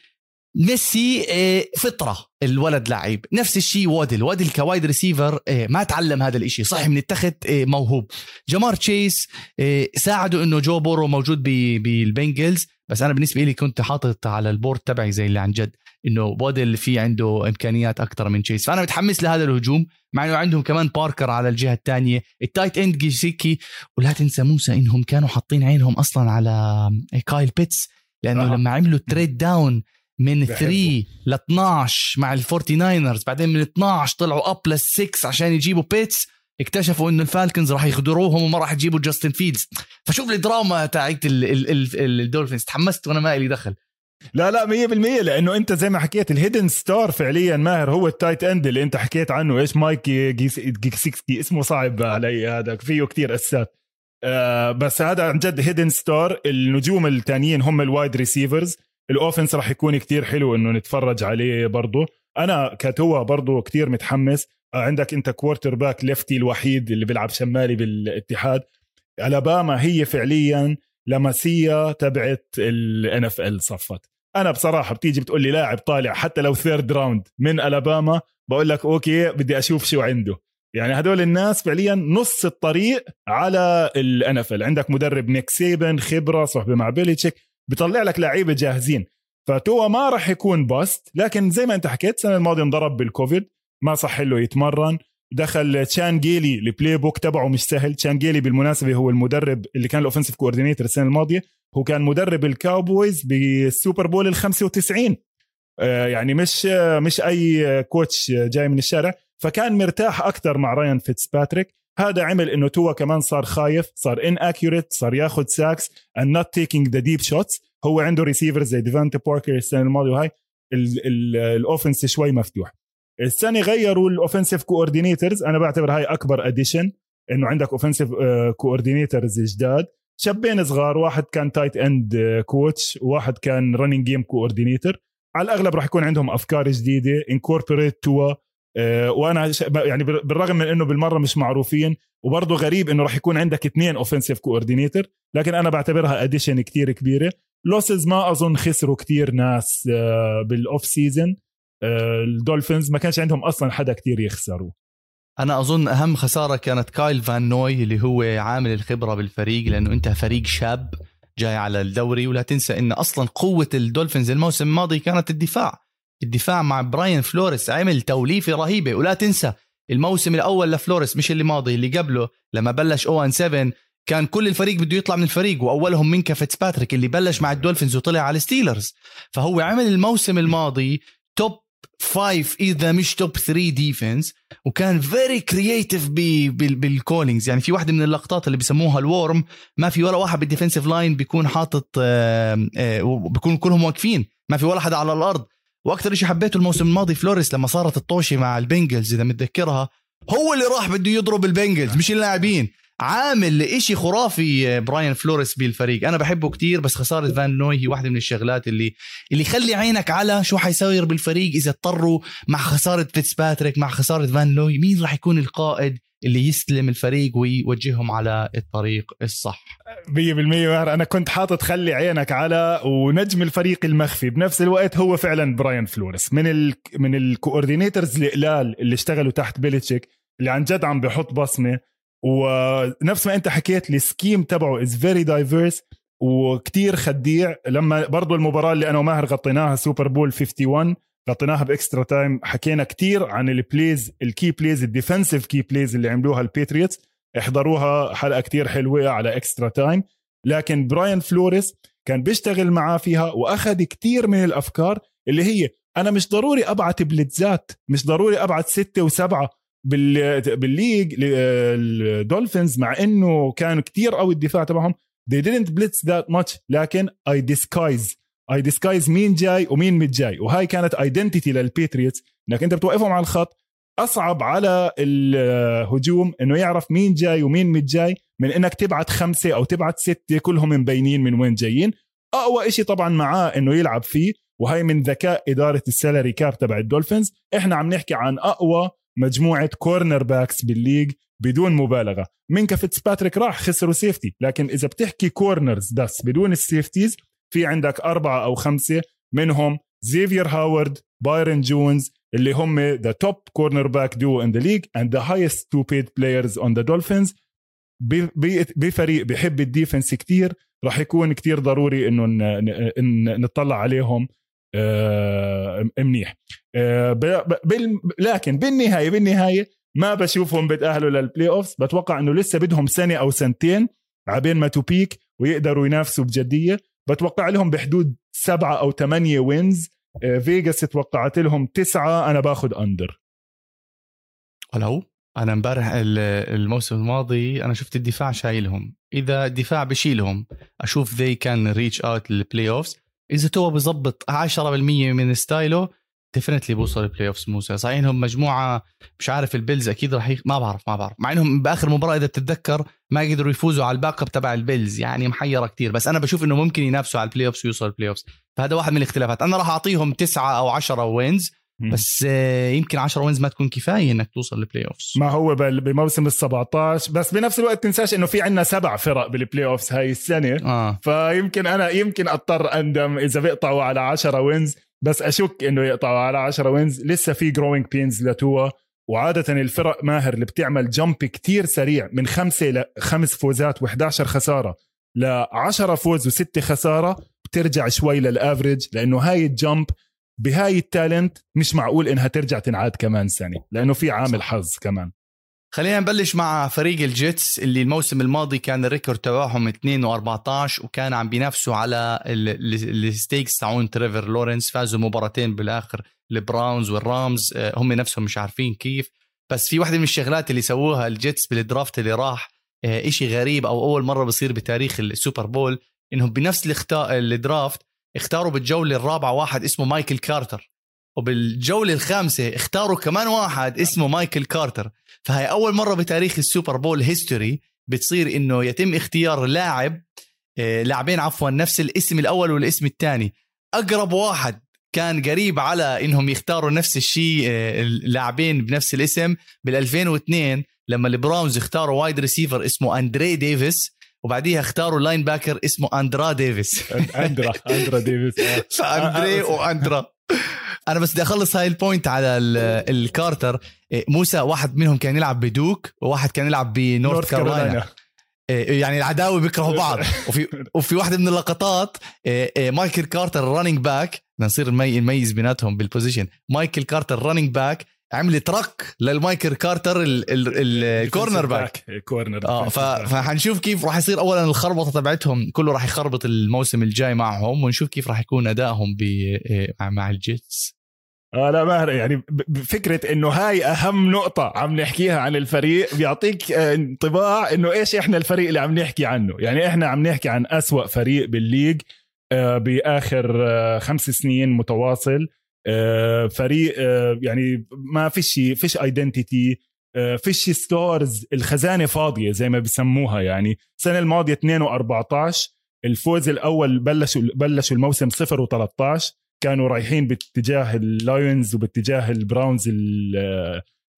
ميسي إيه، فطرة الولد لعيب. نفس الشيء وادل وادل ك wide receiver إيه، ما تعلم هذا الشيء صح من التخت إيه، موهوب. جمار تشيس ساعدوا إنه جو بورو موجود بالبنجلز. بس أنا بالنسبة لي كنت حاطط على ال board تبعي زي اللي عن جد إنه وادل في عنده إمكانيات أكثر من تشيس فأنا متحمس لهذا الهجوم مع إنه عندهم كمان باركر على الجهة الثانية ال tight end جيسيكي ولا تنسى موسى إنهم كانوا حاطين عينهم أصلا على كايل بيتس لأنه آه. لما عملوا trade down من 3 ل 12 مع الفورتي ناينرز بعدين من 12 طلعوا up لل 6 عشان يجيبوا بيتس اكتشفوا إنه الفالكنز راح يخدروهم وما راح يجيبوا جاستن فيلدز. فشوف الدراما تاعت الدولفينز. تحمست وأنا ما لي دخل. لا لا 100% لأنه أنت زي ما حكيت ال hidden star فعليا ماهر هو ال tight end اللي أنت حكيت عنه. إيش مايك جيكسيكسكي اسمه صعب علي هذا. فيه كتير assets آه بس هذا عن جد hidden star. النجوم الثانيين هم ال wide receivers. ال offense راح يكون كتير حلو إنه نتفرج عليه برضه أنا كتوا برضه كتير متحمس. عندك انت quarterback lefty الوحيد اللي بيلعب شمالي بالاتحاد. الاباما هي فعليا لاماسيا تبعت ال NFL صفت. أنا بصراحة بتيجي بتقول لي لاعب طالع حتى لو third round من الاباما بقول لك okay بدي أشوف شو عنده. يعني هدول الناس فعليا نص الطريق على ال NFL عندك مدرب نيك سيبن خبرة صحبة مع بيليتشيك بيطلع لك لعيبة جاهزين. فتوا ما راح يكون bust لكن زي ما أنت حكيت السنة الماضية انضرب بالكوفيد ما صح له يتمرن. دخل تشان جيلي ال playbook تبعه مش سهل. تشان جيلي بالمناسبة هو المدرب اللي كان ال offensive coordinator السنة الماضية. هو كان مدرب الكاوبويز بالسوبر بول ال 95 آه، يعني مش مش أي coach جاي من الشارع. فكان مرتاح أكثر مع رايان فيتسباتريك هذا عمل إنه توا كمان صار خايف صار inaccurate صار ياخذ sacks and not taking the deep shots هو عنده receivers زي ديفانتي باركر السنة الماضية وهاي. ال offense شوي مفتوح. السنة غيروا ال offensive coordinators أنا بعتبر هاي أكبر addition إنه عندك offensive coordinators جداد. شابين صغار واحد كان tight end coach وواحد كان running game coordinator على الأغلب راح يكون عندهم أفكار جديدة incorporate توا وأنا يعني بالرغم من إنه بالمرة مش معروفين وبرضه غريب إنه راح يكون عندك اثنين offensive coordinator لكن أنا بعتبرها addition كتير كبيرة. losses ما أظن خسروا كتير ناس آه، بال offseason آه، الدولفينز ما كانش عندهم أصلا حدا كتير يخسروا. أنا أظن أهم خسارة كانت كايل فان نوي اللي هو عامل الخبرة بالفريق لأنه أنت فريق شاب جاي على الدوري ولا تنسى إن أصلا قوة الدولفينز الموسم الماضي كانت الدفاع. الدفاع مع براين فلوريس عمل توليفة رهيبة. ولا تنسى الموسم الأول لفلوريس مش اللي ماضي اللي قبله لما بلش oh and 7 كان كل الفريق بده يطلع من الفريق وأولهم منكا فيتسباتريك اللي بلش مع الدولفينز وطلع على الستيلرز فهو عمل الموسم الماضي top five إذا مش top 3 defense وكان very creative بال callings يعني في واحدة من اللقطات اللي بسموها الورم ما في ولا واحد بال defensive line بيكون حاطط بيكون كلهم واقفين ما في ولا حدا على الأرض. وأكثر شيء حبيته الموسم الماضي فلوريس لما صارت الطوشه مع البنجلز إذا متذكرها هو اللي راح بده يضرب البنجلز مش اللاعبين. عامل إشي خرافي براين فلوريس بالفريق. أنا بحبه كتير بس خسارة فان نوي هي واحدة من الشغلات اللي اللي يخلي عينك على شو حيصير بالفريق إذا اضطروا مع خسارة فيتسباتريك مع خسارة فان نوي مين راح يكون القائد اللي يستلم الفريق ويوجههم على الطريق الصح؟ 100% أنا كنت حاطط خلي عينك على ونجم الفريق المخفي. بنفس الوقت هو فعلا براين فلوريس. من ال من ال coordinators القلال اللي اشتغلوا تحت بيلتشيك اللي عن جد عم بحط بصمة ونفس ما انت حكيت ال scheme تبعه is very diverse وكتير خديع. لما برضو المباراة اللي أنا وماهر غطيناها Super Bowl 51 غطيناها بإكسترا تايم حكينا كتير عن ال plays ال key plays ال defensive key plays اللي عملوها البيتريتس احضروها حلقة كتير حلوة على إكسترا تايم. لكن براين فلوريس كان بيشتغل معاه فيها وأخذ كتير من الأفكار اللي هي أنا مش ضروري أبعت blitzات مش ضروري أبعت ستة وسبعة. بال league الدولفينز مع إنه كانوا كتير قوي الدفاع تبعهم. They didn't blitz that much لكن I disguise. I disguise مين جاي ومين مش جاي وهاي كانت identity للبيتريتس إنك أنت بتوقفهم على الخط. أصعب على الهجوم إنه يعرف مين جاي ومين مش جاي من إنك تبعت خمسة أو تبعت ستة كلهم مبينين من وين جايين. أقوى إشي طبعا معاه إنه يلعب فيه وهي من ذكاء إدارة ال salary cap تبع الدولفينز. إحنا عم نحكي عن أقوى مجموعة cornerbacks بال league بدون مبالغة. مينكا فيتسباتريك راح خسروا safety لكن إذا بتحكي corners بس بدون ال safeties في عندك أربعة أو خمسة منهم زيفين هاورد بايرن جونز اللي هم the top cornerback duo in the league and the highest two paid players on the Dolphins بفريق بحب ال defense كتير راح يكون كتير ضروري إنه نطلع عليهم منيح. آه، لكن بالنهاية بالنهاية ما بشوفهم بتأهلوا لل playoffs بتوقع إنه لسه بدهم سنة أو سنتين عبين ما توبيك ويقدروا ينافسوا بجدية. بتوقع لهم بحدود سبعة أو ثمانية وينز فيجاس توقعت لهم تسعة. أنا باخذ أندر ولو أنا امبارح الموسم الماضي أنا شفت الدفاع شايلهم. إذا الدفاع بشيلهم أشوف ذي كان ريتش أوت للبلاي أوفز إذا تو بظبط 10% من ستايله ديفنتلي بوصل البلاي اوفز موسى. صحيح إنهم مجموعة مش عارف البيلز أكيد راح يخ... ما بعرف ما بعرف. مع إنهم بآخر مباراة إذا بتتذكر ما قدروا يفوزوا على الباك أب تبع البيلز يعني محيرة كتير. بس أنا بشوف إنه ممكن ينافسوا على البلاي اوفز ويوصل البلاي اوفز فهذا واحد من الاختلافات. أنا راح أعطيهم تسعة أو عشرة wins بس آه، يمكن 10 wins ما تكون كفاية إنك توصل لل playoffs ما هو بموسم ال 17 بس بنفس الوقت تنساش إنه في عندنا سبع فرق بال playoffs هاي السنة. آه. فيمكن أنا يمكن أضطر أندم إذا بيقطعوا على 10 wins بس أشك إنه يقطعوا على 10 wins لسه في growing pains لتوا. وعادة الفرق ماهر اللي بتعمل jump كتير سريع. من خمسة لخمس فوزات و11 خسارة. ل 10 فوز وستة خسارة. بترجع شوي لل average لأنه هاي ال jump بهاي ال talent مش معقول إنها ترجع تنعاد كمان سنة لأنه في عامل حظ كمان. خلينا نبلش مع فريق الجيتس اللي الموسم الماضي كان ال record تبعهم 2 و14 وكان عم بينافسوا على ال stakes تاعون تريفر لورنس فازوا مباراتين بالآخر البراونز والرامز آه، هم نفسهم مش عارفين كيف. بس في واحدة من الشغلات اللي سووها الجيتس بال draft اللي راح آه، إشي غريب أو أول مرة بصير بتاريخ ال Super Bowl إنهم بنفس ال draft اختاروا بالجولة الرابعة واحد اسمه مايكل كارتر. وبالجولة الخامسة اختاروا كمان واحد اسمه مايكل كارتر. فهي أول مرة بتاريخ ال Super Bowl history بتصير إنه يتم اختيار لاعب آه، لاعبين عفوا نفس الاسم الأول والاسم الثاني. أقرب واحد كان قريب على إنهم يختاروا نفس الشيء آه، اللاعبين بنفس الاسم بال 2002 لما البراونز اختاروا wide receiver اسمه أندري ديفيس. وبعديها اختاروا linebacker اسمه اندرا ديفيس اندرا اندرا ديفيس آه. فأندري واندرا أنا بس بدي أخلص هاي ال point على الكارتر. إيه، موسى واحد منهم كان يلعب بديوك وواحد كان يلعب بنورث كارولاينا إيه، يعني العداوة بيكرهوا (laughs) بعض. وفي وفي واحدة من اللقطات إيه، مايكل كارتر running back نصير نميز بيناتهم بال position مايكل كارتر running back عمل truck للمايكل كارتر ال cornerback corner آه فحنشوف كيف راح يصير. اولا الخربطة تبعتهم كله راح يخربط الموسم الجاي معهم ونشوف كيف راح يكون أدائهم مع الجيتس. آه لا ماهر يعني فكرة إنه هاي أهم نقطة عم نحكيها عن الفريق بيعطيك آه، انطباع إنه إيش إحنا الفريق اللي عم نحكي عنه. يعني إحنا عم نحكي عن أسوأ فريق بال league آه، بآخر آه، خمس سنين متواصل. فريق يعني ما فيش فيش identity فيش stars الخزانة فاضية زي ما بسموها يعني. السنة الماضية 2 و14 الفوز الأول بلشوا بلشوا الموسم 0 و13 كانوا رايحين باتجاه اللايونز وباتجاه البراونز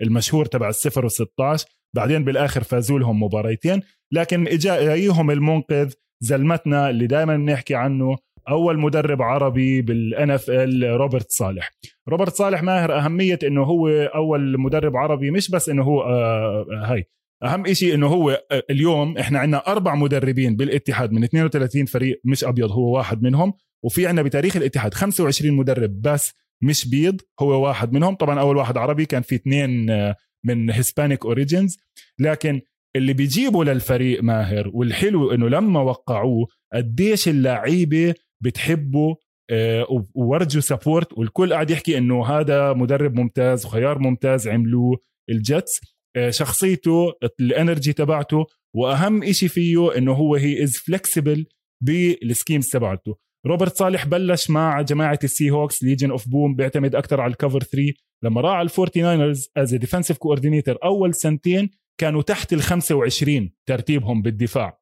المشهور تبع الصفر و16 بعدين بالآخر فازوا لهم مباريتين. لكن اجا جايهم المنقذ زلمتنا اللي دائما بنحكي عنه أول مدرب عربي بال NFL روبرت صالح. روبرت صالح ماهر أهمية إنه هو أول مدرب عربي مش بس إنه هو آه, آه، هاي. أهم شيء إنه هو آه، اليوم إحنا عندنا أربع مدربين بالاتحاد من 32 فريق مش أبيض هو واحد منهم. وفي عندنا بتاريخ الاتحاد 25 مدرب بس مش بيض هو واحد منهم. طبعا أول واحد عربي كان في اثنين آه، من Hispanic origins لكن اللي بيجيبوا للفريق ماهر والحلو إنه لما وقعوه قديش اللعيبة بتحبه آه، وورجوا support والكل قاعد يحكي إنه هذا مدرب ممتاز وخيار ممتاز عملوه ال Jets آه، شخصيته ال energy تبعته وأهم إشي فيه إنه هو he is flexible بال schemes تبعته. روبرت صالح بلش مع جماعة ال Seahawks Legion of Boom بيعتمد أكثر على ال cover 3 لما راح على ال Forty Niners as defensive coordinator أول سنتين كانوا تحت ال 25 ترتيبهم بالدفاع.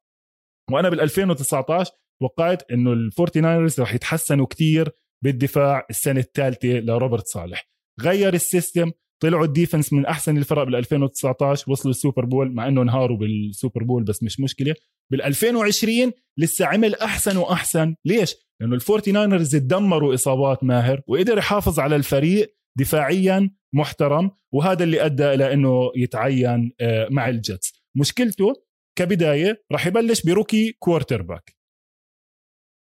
وأنا بال 2019 توقعت إنه ال Forty Niners رح يتحسنوا كثير بالدفاع السنة الثالثه لروبرت صالح. غير ال system طلعوا ال defense من أحسن الفرق بال 2019 وصلوا ال Super Bowl مع إنه انهاروا بال Super Bowl بس مش مشكلة. بال 2020 لسه عمل أحسن وأحسن. ليش؟ لأنه ال Forty Niners تدمروا إصابات ماهر وقدر يحافظ على الفريق دفاعيا محترم وهذا اللي أدى إلى إنه يتعين آه، مع ال Jets مشكلته كبداية راح يبلش ب rookie quarterback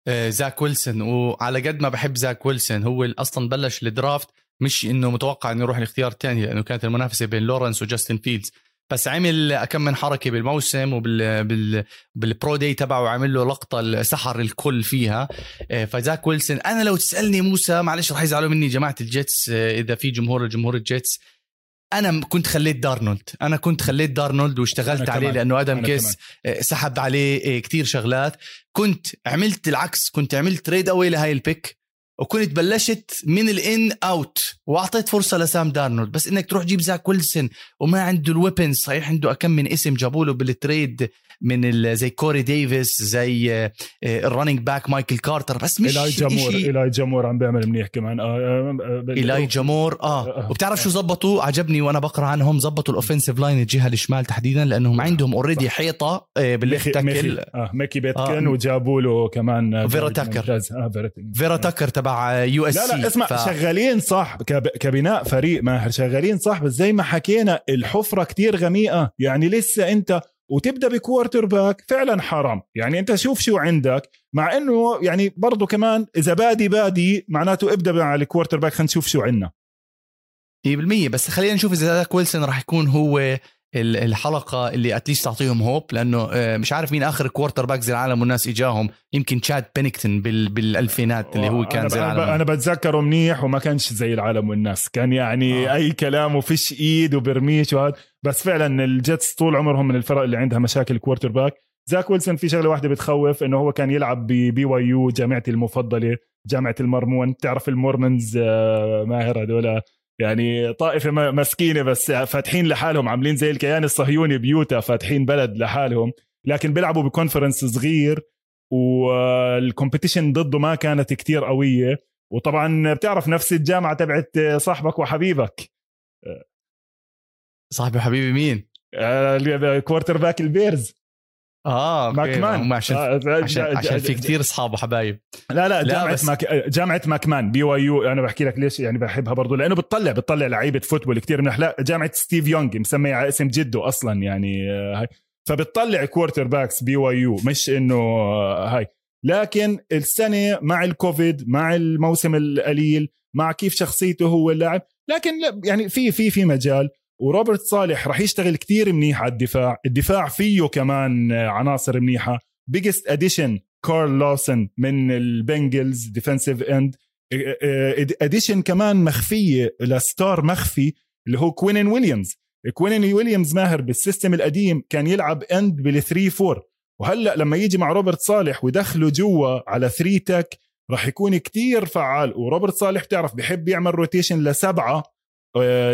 زاك ويلسون. وعلى قد ما بحب زاك ويلسون هو أصلا بلش ال draft مش إنه متوقع إنه يروح الاختيار الثاني لأنه كانت المنافسة بين لورنس وجاستن فيلدز. بس عمل كم من حركة بالموسم وبال بال بال pro day تبعه عمل له لقطة سحر الكل فيها. آه، فزاك ويلسون أنا لو تسألني موسى معلش رح يزعلوا مني جماعة ال Jets آه، إذا في جمهور الجمهور ال Jets أنا كنت خليت دارنولد. أنا كنت خليت دارنولد واشتغلت عليه لأنه أدم كيس آه، سحب عليه كتير شغلات. كنت عملت العكس كنت عملت trade away لهاي ال pick وكنت بلشت من ال in out وأعطيت فرصة لسام دارنولد. بس إنك تروح تجيب زاك ويلسون وما عنده ال weapons صحيح عنده كم من اسم جابوا له بال trade من زي كوري ديفيس زي آه، ال running back مايكل كارتر بس مش إيلايجا مور إشي إيلايجا مور عم بيعمل منيح كمان. آه آه آه إيلايجا مور آه. آه. وبتعرف شو زبطوا عجبني وأنا بقرأ عنهم زبطوا ال offensive line الجهة الشمال تحديدا لأنهم عندهم already حيطة آه، بال left ميكي tackle. آه ميكي بيكتن آه. وجابوا له كمان آه، فيرا تاكر. آه فيرا تاكر. تبع USC لا اسمع ف... شغالين صح كب... كبناء فريق ماهر شغالين صح بس زي ما حكينا الحفرة كتير غميقة. يعني لسه أنت وتبدأ ب quarterback فعلا حرام. يعني أنت شوف شو عندك مع إنه يعني برضه كمان إذا بادي بادي معناته ابدأ مع ال quarterback خلينا نشوف شو عندنا. 100% بس خلينا نشوف إذا زاك ويلسون راح يكون هو ال- الحلقة اللي at least تعطيهم hope لأنه آه، مش عارف مين آخر quarterback زي العالم والناس إجاهم. يمكن تشاد بينينغتون بال بالألفينات اللي هو كان زي العالم. أنا بتذكره منيح وما كانش زي العالم والناس. كان يعني. آه. أي كلام وفيش إيد وبرميش وهذا. بس فعلا ال Jets طول عمرهم من الفرق اللي عندها مشاكل quarterback زاك ويلسون في شغلة واحدة بتخوف إنه هو كان يلعب ب BYU جامعتي المفضلة جامعة المرمون. بتعرف ال Mormons آه، ماهر هذول؟ يعني طائفة م- مسكينة بس فاتحين لحالهم عاملين زي الكيان الصهيوني بيوتا فاتحين بلد لحالهم. لكن بيلعبوا ب conference صغير وال competition ضده ما كانت كتير قوية. وطبعا بتعرف نفس الجامعة تبعت صاحبك وحبيبك. صاحبي وحبيبي مين؟ quarterback ال Bears. آه. ماكمان عشان آه، عشان, جا- عشان جا- في كتير أصحاب وحبايب. لا لا لا، جامعة بس- ماك... جامعة ماكمان BYU. أنا بحكي لك ليش يعني بحبها برضو لأنه بتطلع بتطلع لعيبة football كتير منيح لا جامعة ستيف يونغ مسمية على اسم جده أصلا يعني آه، هاي. فبتطلع quarterbacks BYU مش إنه آه، هاي. لكن السنة مع الكوفيد مع الموسم القليل مع كيف شخصيته هو اللاعب لكن لا يعني في في في مجال. وروبرت صالح راح يشتغل كتير منيح على الدفاع. الدفاع فيه كمان آه، عناصر منيحة. biggest addition كارل لوسن من ال Bengals defensive end addition كمان مخفية ل star مخفي اللي هو كوينن ويليامز. كوينن ويليامز ماهر بال system القديم كان يلعب end بال 3 4 وهلأ لما يجي مع روبرت صالح ويدخله جوا على 3 tech راح يكون كتير فعال. وروبرت صالح بتعرف بحب يعمل rotation لسبعة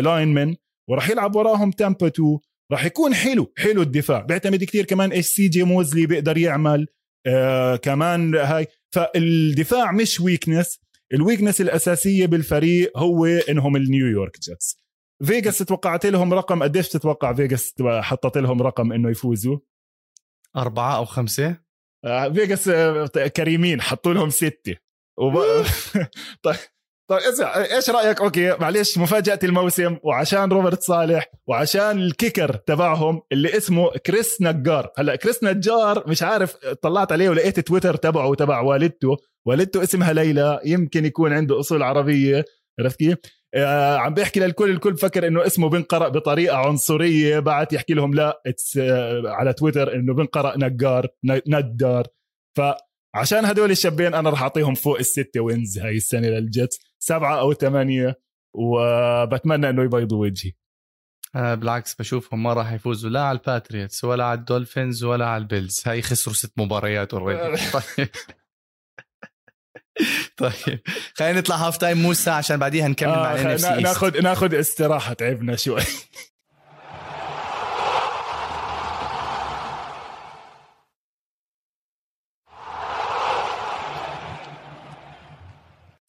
linemen وراح يلعب وراهم تامبا 2 راح يكون حلو حلو الدفاع. بيعتمد كتير كمان إيش سي جي موزلي بيقدر يعمل آه كمان هاي. فالدفاع مش weakness ال weakness الأساسية بالفريق هو إنهم ال New York Jets. فيجاس توقعت لهم رقم قديش تتوقع فيجاس حطت لهم رقم إنه يفوزوا؟ أربعة أو خمسة. آه، فيجاس آه، كريمين حطوا لهم ستة. وب... (laughs) طيب. طيب اسمع إيش رأيك؟ okay معلش مفاجاه الموسم وعشان روبرت صالح وعشان ال kicker تبعهم اللي اسمه كريس نجار. هلا كريس نجار مش عارف طلعت عليه ولقيت تويتر تبعه وتبع والدته. والدته اسمها ليلى يمكن يكون عنده أصول عربية. عرفت كيف؟ آه عم بيحكي للكل الكل فكر إنه اسمه بنقرا بطريقة عنصرية. بعت يحكي لهم لا it's آه على تويتر إنه بنقرا نجار ندار فعشان هدول الشابين أنا راح أعطيهم فوق الستة wins هاي السنة لل Jets. سبعة أو ثمانية وبتمنى إنه يبيضوا وجهي. أنا بالعكس بشوفهم ما راح يفوزوا لا على ال Patriots ولا على ال Dolphins ولا على ال Bills. هاي خسروا ست مباريات already (laughs) طيب. طيب. خلينا نطلع half time موسى عشان بعديها نكمل مع آه ال NFC ناخذ ناخذ استراحة تعبنا شوي.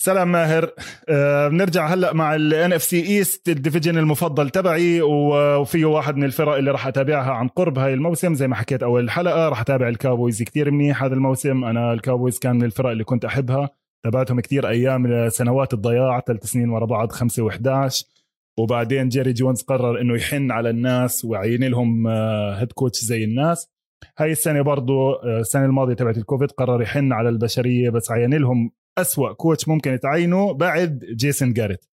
سلام ماهر. آه بنرجع هلأ مع ال NFC East ال division المفضل تبعي وفيه واحد من الفرق اللي راح أتابعها عن قرب هاي الموسم. زي ما حكيت أول حلقة راح أتابع ال Cowboys كتير منيح هذا الموسم. أنا ال Cowboys كان من الفرق اللي كنت أحبها. تابعتهم كتير أيام سنوات الضياع ثلاث سنين ورا بعض خمسة و11 وبعدين جيري جونز قرر إنه يحن على الناس ويعين لهم head coach زي الناس. هاي السنة برضو آه، السنة الماضية تبعت الكوفيد قرر يحن على البشرية بس عين لهم أسوأ coach ممكن تعينه بعد جيسون جاريت.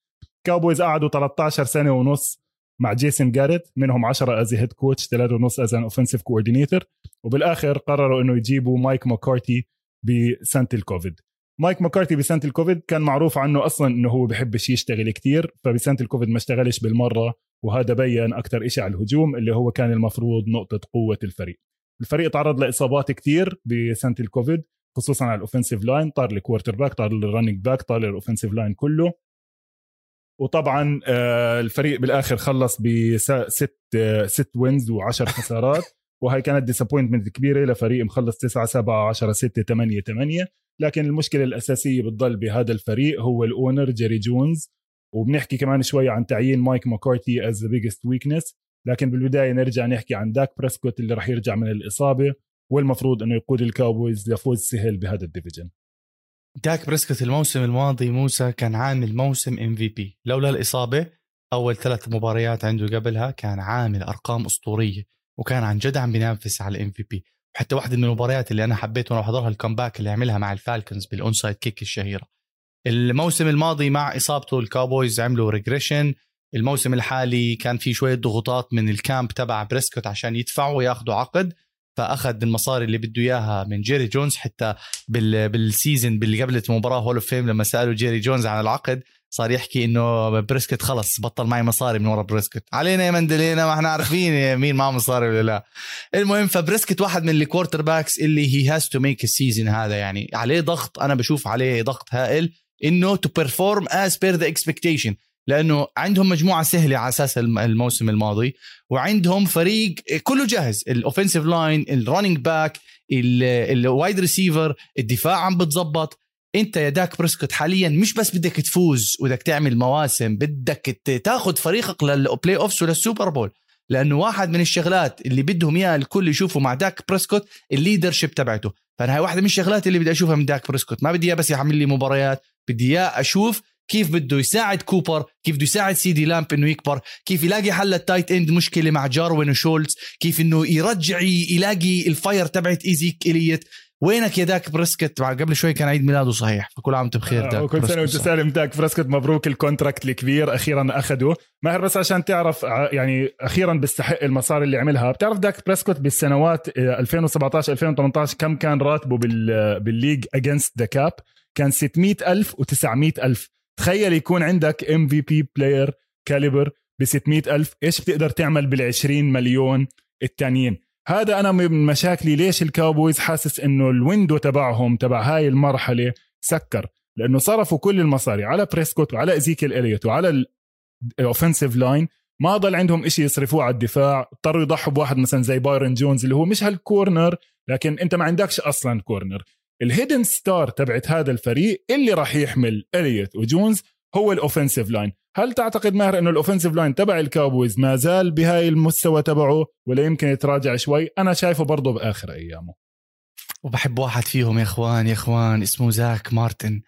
Cowboys قعدوا 13 سنة ونص مع جيسون جاريت منهم 10 as head coach 3 ونص as an offensive coordinator وبالآخر قرروا إنه يجيبوا مايك ماكارتي بسنة الكوفيد. مايك ماكارتي بسنة الكوفيد كان معروف عنه أصلا إنه هو بحبش يشتغل كتير فبسنة الكوفيد ما اشتغلش بالمرة وهذا بين أكثر شيء على الهجوم اللي هو كان المفروض نقطة قوة الفريق. الفريق تعرض لإصابات كتير بسنة الكوفيد خصوصا على ال offensive line طار ال quarterback طار ال running back طار ال offensive line كله. وطبعا آه، الفريق بالآخر خلص بست ست wins و10 (laughs) خسارات. وهي كانت disappointment كبيرة لفريق مخلص 9 7 10 6 8 8 لكن المشكلة الأساسية بتضل بهذا الفريق هو ال owner جيري جونز وبنحكي كمان شوي عن تعيين مايك ماكارتي as the biggest weakness لكن بالبداية نرجع نحكي عن داك بريسكوت اللي راح يرجع من الإصابة. والمفروض إنه يقود ال Cowboys لفوز سهل بهذا ال division. داك بريسكوت الموسم الماضي موسى كان عامل موسم MVP لولا الإصابة أول ثلاث مباريات عنده قبلها كان عامل أرقام أسطورية وكان عن جد عم بينافس على ال MVP وحتى واحدة من المباريات اللي أنا حبيت وأنا بحضرها ال comeback اللي عملها مع ال Falcons بال onside kick الشهيرة. الموسم الماضي مع إصابته ال Cowboys عملوا regression الموسم الحالي كان في شوية ضغوطات من ال camp تبع بريسكوت عشان يدفعوا وياخذوا عقد. فأخذ المصاري اللي بده إياها من جيري جونز حتى بال بال season اللي قبل المباراة Hall of Fame لما سألوا جيري جونز عن العقد صار يحكي إنه بريسكت خلص بطل معي مصاري من ورا بريسكت. علينا يا مندلينا ما إحنا عارفين مين معه مصاري ولا لا. المهم فبريسكت واحد من ال quarterbacks اللي هي has to make ال season هذا يعني عليه ضغط أنا بشوف عليه ضغط هائل إنه to perform as per the expectation لأنه عندهم مجموعة سهلة على أساس الموسم الماضي وعندهم فريق كله جاهز. ال offensive line ال running back ال wide receiver الدفاع عم بتزبط. أنت يا داك بريسكوت حاليا مش بس بدك تفوز بدك تعمل مواسم بدك تاخذ فريقك لل playoffs ولل Super Bowl لأنه واحد من الشغلات اللي بدهم إياها الكل يشوفوا مع داك بريسكوت ال leadership تبعته. فأنا هاي واحدة من الشغلات اللي بدي أشوفها من داك بريسكوت. ما بدي اياه بس يعمل لي مباريات بدي اياه أشوف كيف بده يساعد كوبر كيف بده يساعد سيدي لامب إنه يكبر كيف يلاقي حل ال tight end مشكلة مع جاروين وشولتز كيف إنه يرجع يلاقي ال fire تبعت إزيكيل إليوت وينك يا داك بريسكت؟ قبل شوي كان عيد ميلاده صحيح فكل عام وأنت بخير داك كل سنة وأنت سالم داك بريسكت مبروك ال contract الكبير أخيرا اخذه ماهر بس عشان تعرف يعني أخيرا بيستحق المصاري اللي عملها بتعرف داك بريسكوت بالسنوات 2017 2018 كم كان راتبه بال league against the cap؟ كان 600000 و900000 تخيل يكون عندك MVP player caliber ب 600000 إيش بتقدر تعمل بال 20 مليون التانيين؟ هذا أنا من مشاكلي. ليش ال Cowboys حاسس إنه ال window تبعهم تبع هاي المرحلة سكر؟ لأنه صرفوا كل المصاري على بريسكوت وعلى إزيكيل إليوت وعلى ال offensive line ما ضل عندهم إشي يصرفوه على الدفاع. اضطروا يضحوا بواحد مثلا زي بايرن جونز اللي هو مش هال corner لكن أنت ما عندكش أصلا corner ال hidden star تبعت هذا الفريق اللي راح يحمل إليوت وجونز هو ال offensive line. هل تعتقد ماهر إنه ال offensive line تبع ال Cowboys ما زال بهاي المستوى تبعه ولا يمكن يتراجع شوي؟ أنا شايفه برضه بآخر أيامه. وبحب واحد فيهم يا إخوان يا إخوان اسمه زاك مارتن.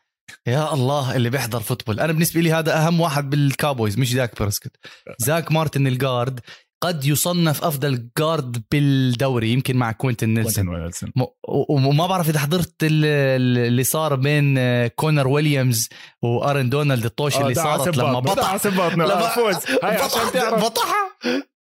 يا الله اللي بيحضر football. أنا بالنسبة لي هذا أهم واحد بال Cowboys مش داك بريسكت (laughs) زاك مارتن ال guard قد يصنف أفضل guard بالدوري يمكن مع كوينتن نيلسون. وما بعرف إذا حضرت اللي صار بين كونر ويليامز وآرون دونالد الطوشة اللي صارت لما بطح. لما فوز. بطحها.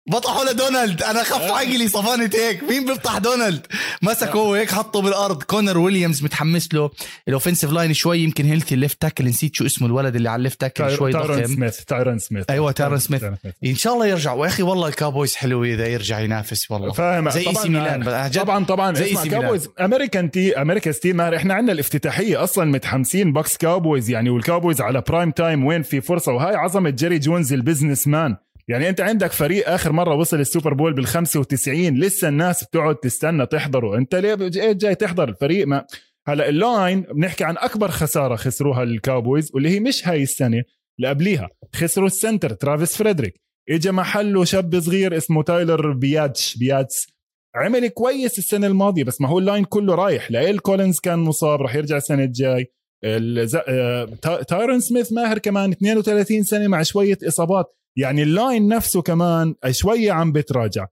بطحوا لدونالد. أنا خف آه. عقلي صفانة هيك. مين بيفتح دونالد؟ مسكه هو هيك حطه بالأرض. كونر ويليامز متحمس له. الأوفنسيف لاين شوي يمكن هيلثي الليفت تاكل نسيت شو اسمه الولد اللي على الليفت تاكل شوي تايرون سميث تايرون سميث. أيوه تايرون سميث. إن شاء الله يرجع. وأخي والله الكابويز حلو إذا يرجع ينافس والله. فاهم. زي طبعا سي ميلان. طبعا طبعا. زي اسمع كابويز أمريكان تي أمريكا ستيم إحنا عندنا الافتتاحية أصلا متحمسين. بوكس كابويز يعني والكابويز على برايم تايم وين في فرصة. وهاي عظمة جيري جونز البزنس مان يعني انت عندك فريق آخر مرة وصل ال Super Bowl بال 95 لسه الناس بتقعد تستنى تحضره. انت ليه إيه جاي تحضر الفريق؟ ما هلا ال line بنحكي عن أكبر خسارة خسروها الكاوبويز واللي هي مش هاي السنة اللي قبليها. خسروا ال center ترافيس فريدريك. اجى محله شاب صغير اسمه تايلر بياديش بياداش. عمل كويس السنة الماضية بس ما هو ال line كله رايح. لايل كولينز كان مصاب رح يرجع السنة الجاي. آه، تايرون سميث ماهر كمان 32 سنة مع شوية إصابات. يعني ال line نفسه كمان شوية عم بتراجع.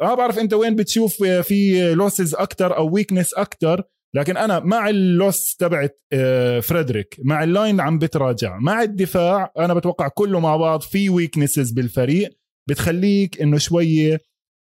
ما بعرف أنت وين بتشوف في losses أكثر أو weakness أكثر لكن أنا مع ال loss تبعت آه، فريدريك مع ال line عم بتراجع. مع الدفاع أنا بتوقع كله مع بعض في weaknesses بالفريق بتخليك إنه شوية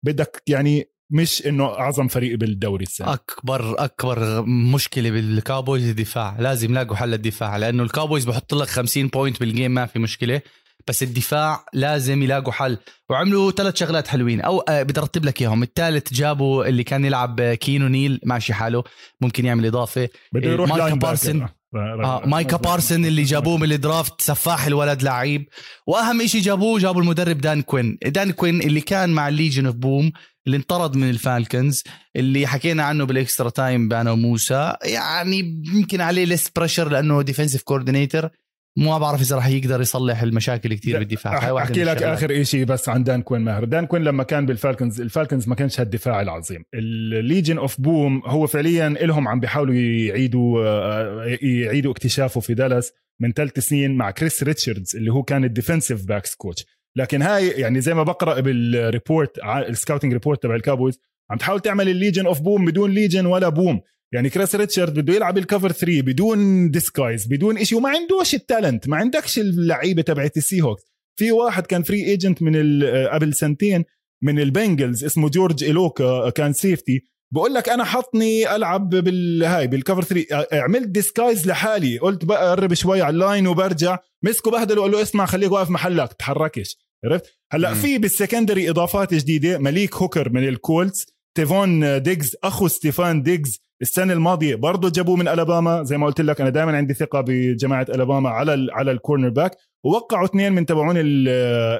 بدك يعني مش إنه أعظم فريق بالدوري السنة. أكبر أكبر مشكلة بالكاوبويز الدفاع. لازم يلاقوا حل الدفاع لأنه الكاوبويز بحط لك 50 point بال game ما في مشكلة. بس الدفاع لازم يلاقوا حل. وعملوا ثلاث شغلات حلوين. أو آه، بدي أرتب لك إياهم. الثالث جابوا اللي كان يلعب كيانو نيل. ماشي حاله. ممكن يعمل إضافة. بده يروح مايكا بارسنز. آه مايكا بارسنز اللي جابوه من ال draft. سفاح الولد لعيب. وأهم شيء جابوه جابوا المدرب دان كوين. دان كوين اللي كان مع ال Legion of Boom اللي انطرد من الفالكنز اللي حكينا عنه بال extra time أنا وموسى يعني يمكن عليه less pressure لأنه defensive coordinator ما بعرف إذا راح يقدر يصلح المشاكل كثير بالدفاع. أحكي لك. آخر شيء بس عن دان كوين ماهر. دان كوين لما كان بالفالكنز الفالكنز ما كانش هالدفاع العظيم. ال Legion of Boom هو فعليا لهم عم بيحاولوا يعيدوا آه، يعيدوا اكتشافه في دالاس من ثلاث سنين مع كريس ريتشاردز اللي هو كان ال defensive backs coach. لكن هاي يعني زي ما بقرأ بال report ال scouting report تبع الكاوبويز عم تحاول تعمل ال Legion of Boom بدون Legion ولا Boom. يعني كريس ريتشارد بده يلعب ال cover 3 بدون disguise بدون شيء وما عندوش ال talent ما عندكش اللعيبة تبعت السي هوكس في واحد كان free agent من ال- قبل سنتين من البنجلز اسمه جورج ايلوكا كان safety بقول لك أنا حطني ألعب بالهاي بال cover 3 عملت disguise لحالي. قلت بقى أقرب شوي على ال line وبرجع. مسكه بهدله وقال له اسمع خليك واقف محلك. تحركش. عرفت؟ هلأ. في بال secondary إضافات جديدة. مليك هوكر من الكولتس. تريفون ديجز أخو ستيفان ديجز. السنة الماضية برضه جابوه من ألاباما. زي ما قلت لك أنا دائما عندي ثقة بجماعة ألاباما على ال على ال cornerback ووقعوا اثنين من تبعون ال-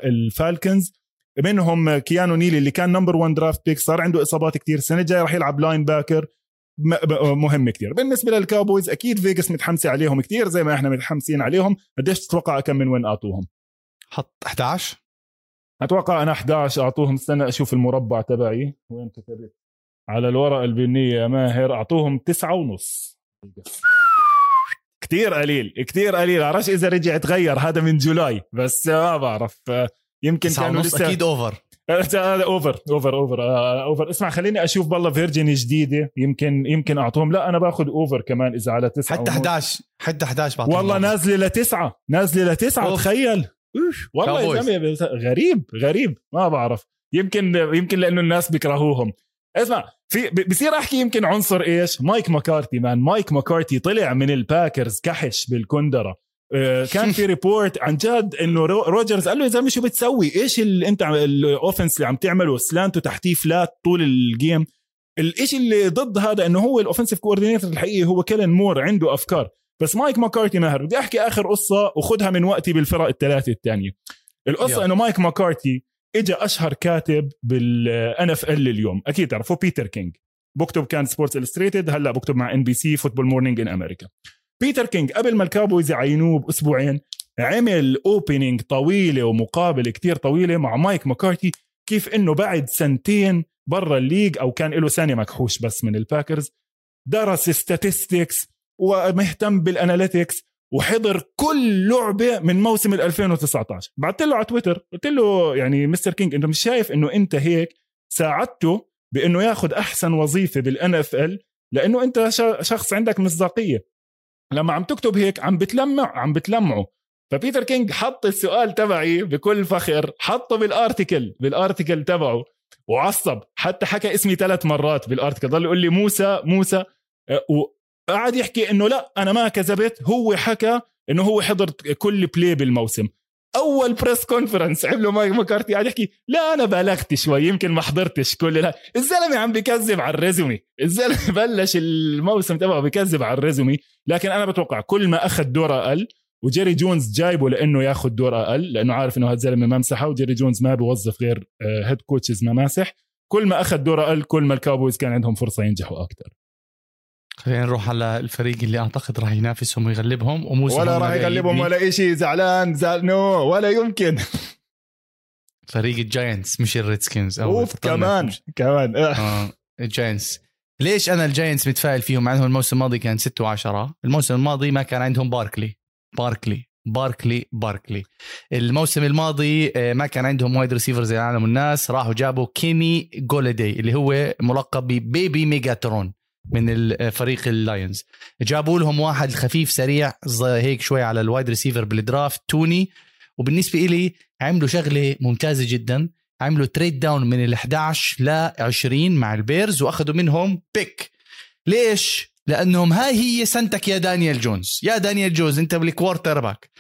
الفالكنز منهم كيانو نيل اللي كان number 1 draft pick صار عنده إصابات كتير. السنة الجاية راح يلعب linebacker مهم كتير. بالنسبة للكاوبويز أكيد فيجاس متحمسة عليهم كتير زي ما إحنا متحمسين عليهم. قديش تتوقع كم من وين أعطوهم؟ حط 11 أتوقع أنا 11 أعطوهم. استنى أشوف المربع تبعي. وين كتبت؟ على الورقة البنية يا ماهر أعطوهم تسعة ونص. كتير قليل كتير قليل. بعرفش إذا رجع تغير هذا من July. بس ما بعرف يمكن كانوا لسه أكيد over (laughs) هذا over over over over اسمع خليني أشوف بالله version جديدة. يمكن يمكن أعطوهم. لا أنا باخذ over كمان إذا على تسعة حتى ونص. 11 حتى 11 بعطيهم والله. نازلة لتسعة نازلة لتسعة أوف. تخيل. والله يا. زلمه غريب غريب. ما بعرف. يمكن يمكن لأنه الناس بيكرهوهم. اسمع في بصير أحكي يمكن عنصر إيش؟ مايك ماكارتي man. مايك ماكارتي طلع من الباكرز كحش بالكندرة. آه، كان في (laughs) report عن جد إنه رو- روجرز قال له يا زلمه شو بتسوي إيش اللي أنت ال offense اللي عم تعمله slant وتحتيه flat طول ال game الإشي اللي ضد هذا إنه هو ال offensive coordinator الحقيقي هو كيلن مور عنده أفكار. بس مايك ماكارتي ماهر بدي أحكي آخر قصة وخذها من وقتي بالفرق الثلاثة الثانية القصة. إنه مايك ماكارتي اجى أشهر كاتب بال NFL اليوم. أكيد تعرفوا بيتر كينج بكتب كان Sports Illustrated هلأ بكتب مع NBC Football Morning in America بيتر كينج قبل ما الكاوبويز يعينوه بأسبوعين عمل opening طويلة ومقابلة كتير طويلة مع مايك ماكارتي كيف إنه بعد سنتين برا ال league أو كان له سنه مكحوش بس من الباكرز درس statistics ومهتم بال analytics وحضر كل لعبة من موسم ال 2019 بعثت له على تويتر قلت له يعني Mr. كينج انت مش شايف إنه أنت هيك ساعدته بإنه ياخذ أحسن وظيفة بال NFL لإنه أنت شخص عندك مصداقية. لما عم تكتب هيك عم بتلمع عم بتلمعه. فبيتر كينج حط السؤال تبعي بكل فخر حطه بال article بال article تبعه وعصب. حتى حكى اسمي ثلاث مرات بال article ضل يقول لي موسى موسى وقعد يحكي إنه لا أنا ما كذبت هو حكى إنه هو حضر كل play بالموسم. أول press conference عمله مايك ماكارتي قاعد يحكي لا أنا بالغت شوي يمكن ما حضرتش كل لا. الزلمة عم بكذب على ال résumé. الزلمة (laughs) بلش الموسم تبعه بكذب على ال résumé لكن أنا بتوقع كل ما أخذ دور أقل وجيري جونز جايبه لإنه ياخذ دور أقل لإنه عارف إنه هذا الزلمة ممسحة وجيري جونز ما بيوظف غير head coaches مماسح كل ما أخذ دور أقل كل ما الكاوبويز كان عندهم فرصة ينجحوا أكثر خلينا نروح على الفريق اللي أعتقد راح ينافسهم ويغلبهم. وموسى ولا راح يغلبهم. ولا شيء زعلان زعل no ولا يمكن. فريق الجاينتس مش الريدسكنز أوف كمان مش- كمان. آه. الجاينتس. ليش أنا الجاينتس متفائل فيهم؟ مع إنه الموسم الماضي كان 6 و10 الموسم الماضي ما كان عندهم باركلي. باركلي باركلي باركلي. الموسم الماضي آه، ما كان عندهم wide receiver زي العالم الناس راحوا جابوا كيني جولاداي اللي هو ملقب ب Baby Megatron. من الفريق اللايونز جابوا لهم واحد خفيف سريع هيك شوي على ال wide receiver بال draft توني. وبالنسبة إلي عملوا شغلة ممتازة جدا. عملوا trade down من ال 11 ل 20 مع البيرز وأخذوا منهم pick ليش؟ لأنهم هاي هي سنتك يا دانيال جونز. يا دانيال جونز أنت بال quarterback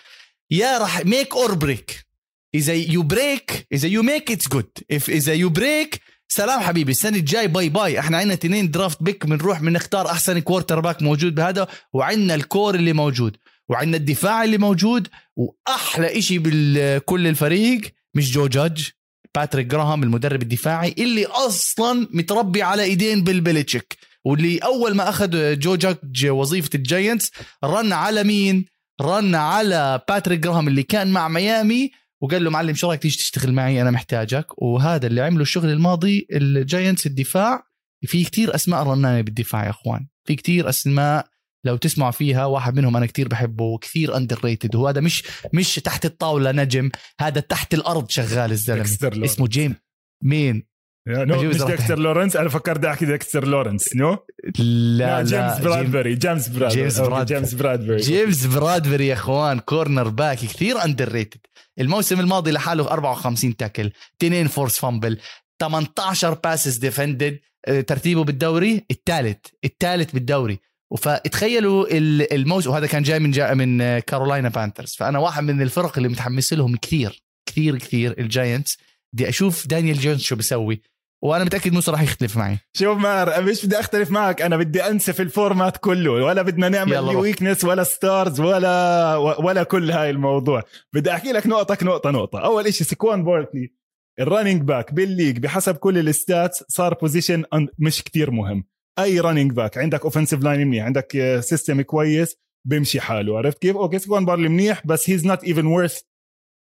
يا راح make or break إذا you break إذا you make it's good إذا you break سلام حبيبي السنة الجاي bye bye. إحنا عندنا تنين draft pick بنروح بنختار أحسن quarterback موجود بهذا وعندنا ال core اللي موجود وعندنا الدفاع اللي موجود وأحلى إشي بكل الفريق مش جو جادج باتريك جراهام المدرب الدفاعي اللي أصلا متربي على إيدين بيل بيليتشيك واللي أول ما أخذ جو جادج وظيفة الجاينتس رن على مين؟ رن على باتريك جراهام اللي كان مع ميامي وقال له معلم شو رايك تيجي تشتغل معي؟ أنا محتاجك. وهذا اللي عمله الشغل الماضي الجاينتس الدفاع. في كتير أسماء رنانة بالدفاع يا أخوان. في كتير أسماء لو تسمعوا فيها واحد منهم أنا كتير بحبه وكثير underrated وهذا مش مش تحت الطاولة نجم هذا تحت الأرض شغال الزلمة. اسمه جيم مين؟ no مش ديكستر لورنس أنا فكرت أحكي ديكستر لورنس no لا لا جيمس برادبري جيمس برادبري جيمس برادبري جيمس برادبري جيمس برادبري يا إخوان cornerback كثير underrated الموسم الماضي لحاله 54 tackle 2 forced fumble 18 passes defended ترتيبه بالدوري الثالث الثالث بالدوري. فتخيلوا الموسم وهذا كان جاي من جاي من كارولاينا بانترز فأنا واحد من الفرق اللي متحمس لهم كثير كثير كثير الجاينتس بدي أشوف دانيال جونز شو بيسوي. وأنا متأكد موسى راح يختلف معي. شوف مار مش بدي أختلف معك أنا بدي انسف ال format كله ولا بدنا نعمل لي weakness ولا stars ولا ولا كل هاي الموضوع. بدي أحكي لك نقطك نقطة نقطة. أول شيء سيكوان باركلي ال running back بال league بحسب كل ال stats صار position مش كتير مهم. أي running back عندك offensive line منيح عندك system كويس بيمشي حاله عرفت كيف؟ okay سيكوان باركلي منيح بس he's not even worth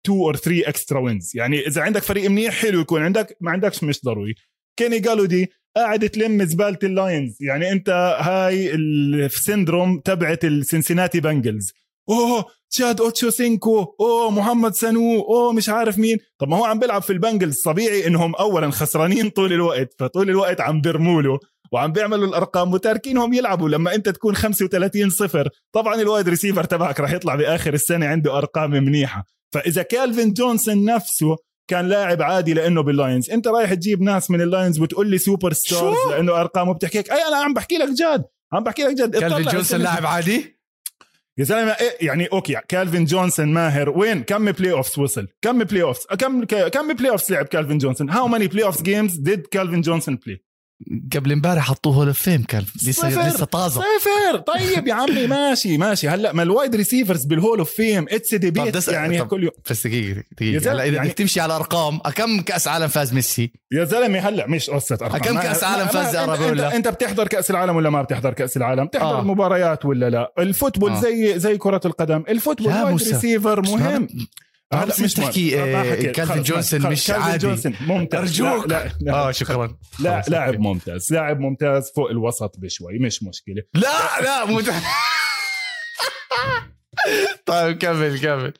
2 or 3 extra wins يعني إذا عندك فريق منيح حلو يكون. عندك ما عندكش مش ضروري. كيني جولاداي قاعد تلم زبالة اللايونز. يعني أنت هاي ال syndrome تبعت السنسيناتي بنجلز. أوه تشاد اوتشو سينكو أوه محمد سانو. أوه مش عارف مين. طب ما هو عم بيلعب في البنجلز. طبيعي إنهم اولا خسرانين طول الوقت. فطول الوقت عم بيرموا وعم بيعملوا الأرقام وتاركينهم يلعبوا. لما أنت تكون 35 صفر طبعا ال wide receiver تبعك راح يطلع بآخر السنة عنده أرقام منيحة. فإذا كالفين جونسون نفسه كان لاعب عادي لأنه باللايونز. أنت رايح تجيب ناس من اللايونز وتقول لي superstars لأنه ارقامه بتحكيك أي أنا عم بحكي لك جد. عم بحكي لك جد. كالفين جونسون لاعب عادي؟ يا زلمة إيه يعني okay كالفين جونسون ماهر. وين؟ كم playoffs وصل؟ كم playoffs كم كم playoffs لعب كالفين جونسون؟ how many playoffs games did كالفين جونسون بلاي قبل امبارح حطوه Hall Fame كان. لسه لسه طازة. صفر طيب يا عمي ماشي ماشي. هلا ما ال wide receivers بال Hall of Fame it's debate يعني طب كل يوم بس دقيقة دقيقة. هلا إذا يعني بدك تمشي على أرقام كم كأس عالم فاز ميسي؟ يا زلمة هلا مش قصة أرقام. كم كأس عالم فاز انت, أنت بتحضر كأس العالم ولا ما بتحضر كأس العالم؟ بتحضر آه. مباريات ولا لا؟ ال football آه. زي زي كرة القدم. ال football wide receiver مهم. هلا مش تحكي كالفين جونسون مش عادي. جونسون ممتاز. أرجوك. لا لا آه شكرا. لا لاعب ممتاز. لاعب ممتاز فوق الوسط بشوي مش مشكلة. لا لا مو (laughs) طيب كمل كمل.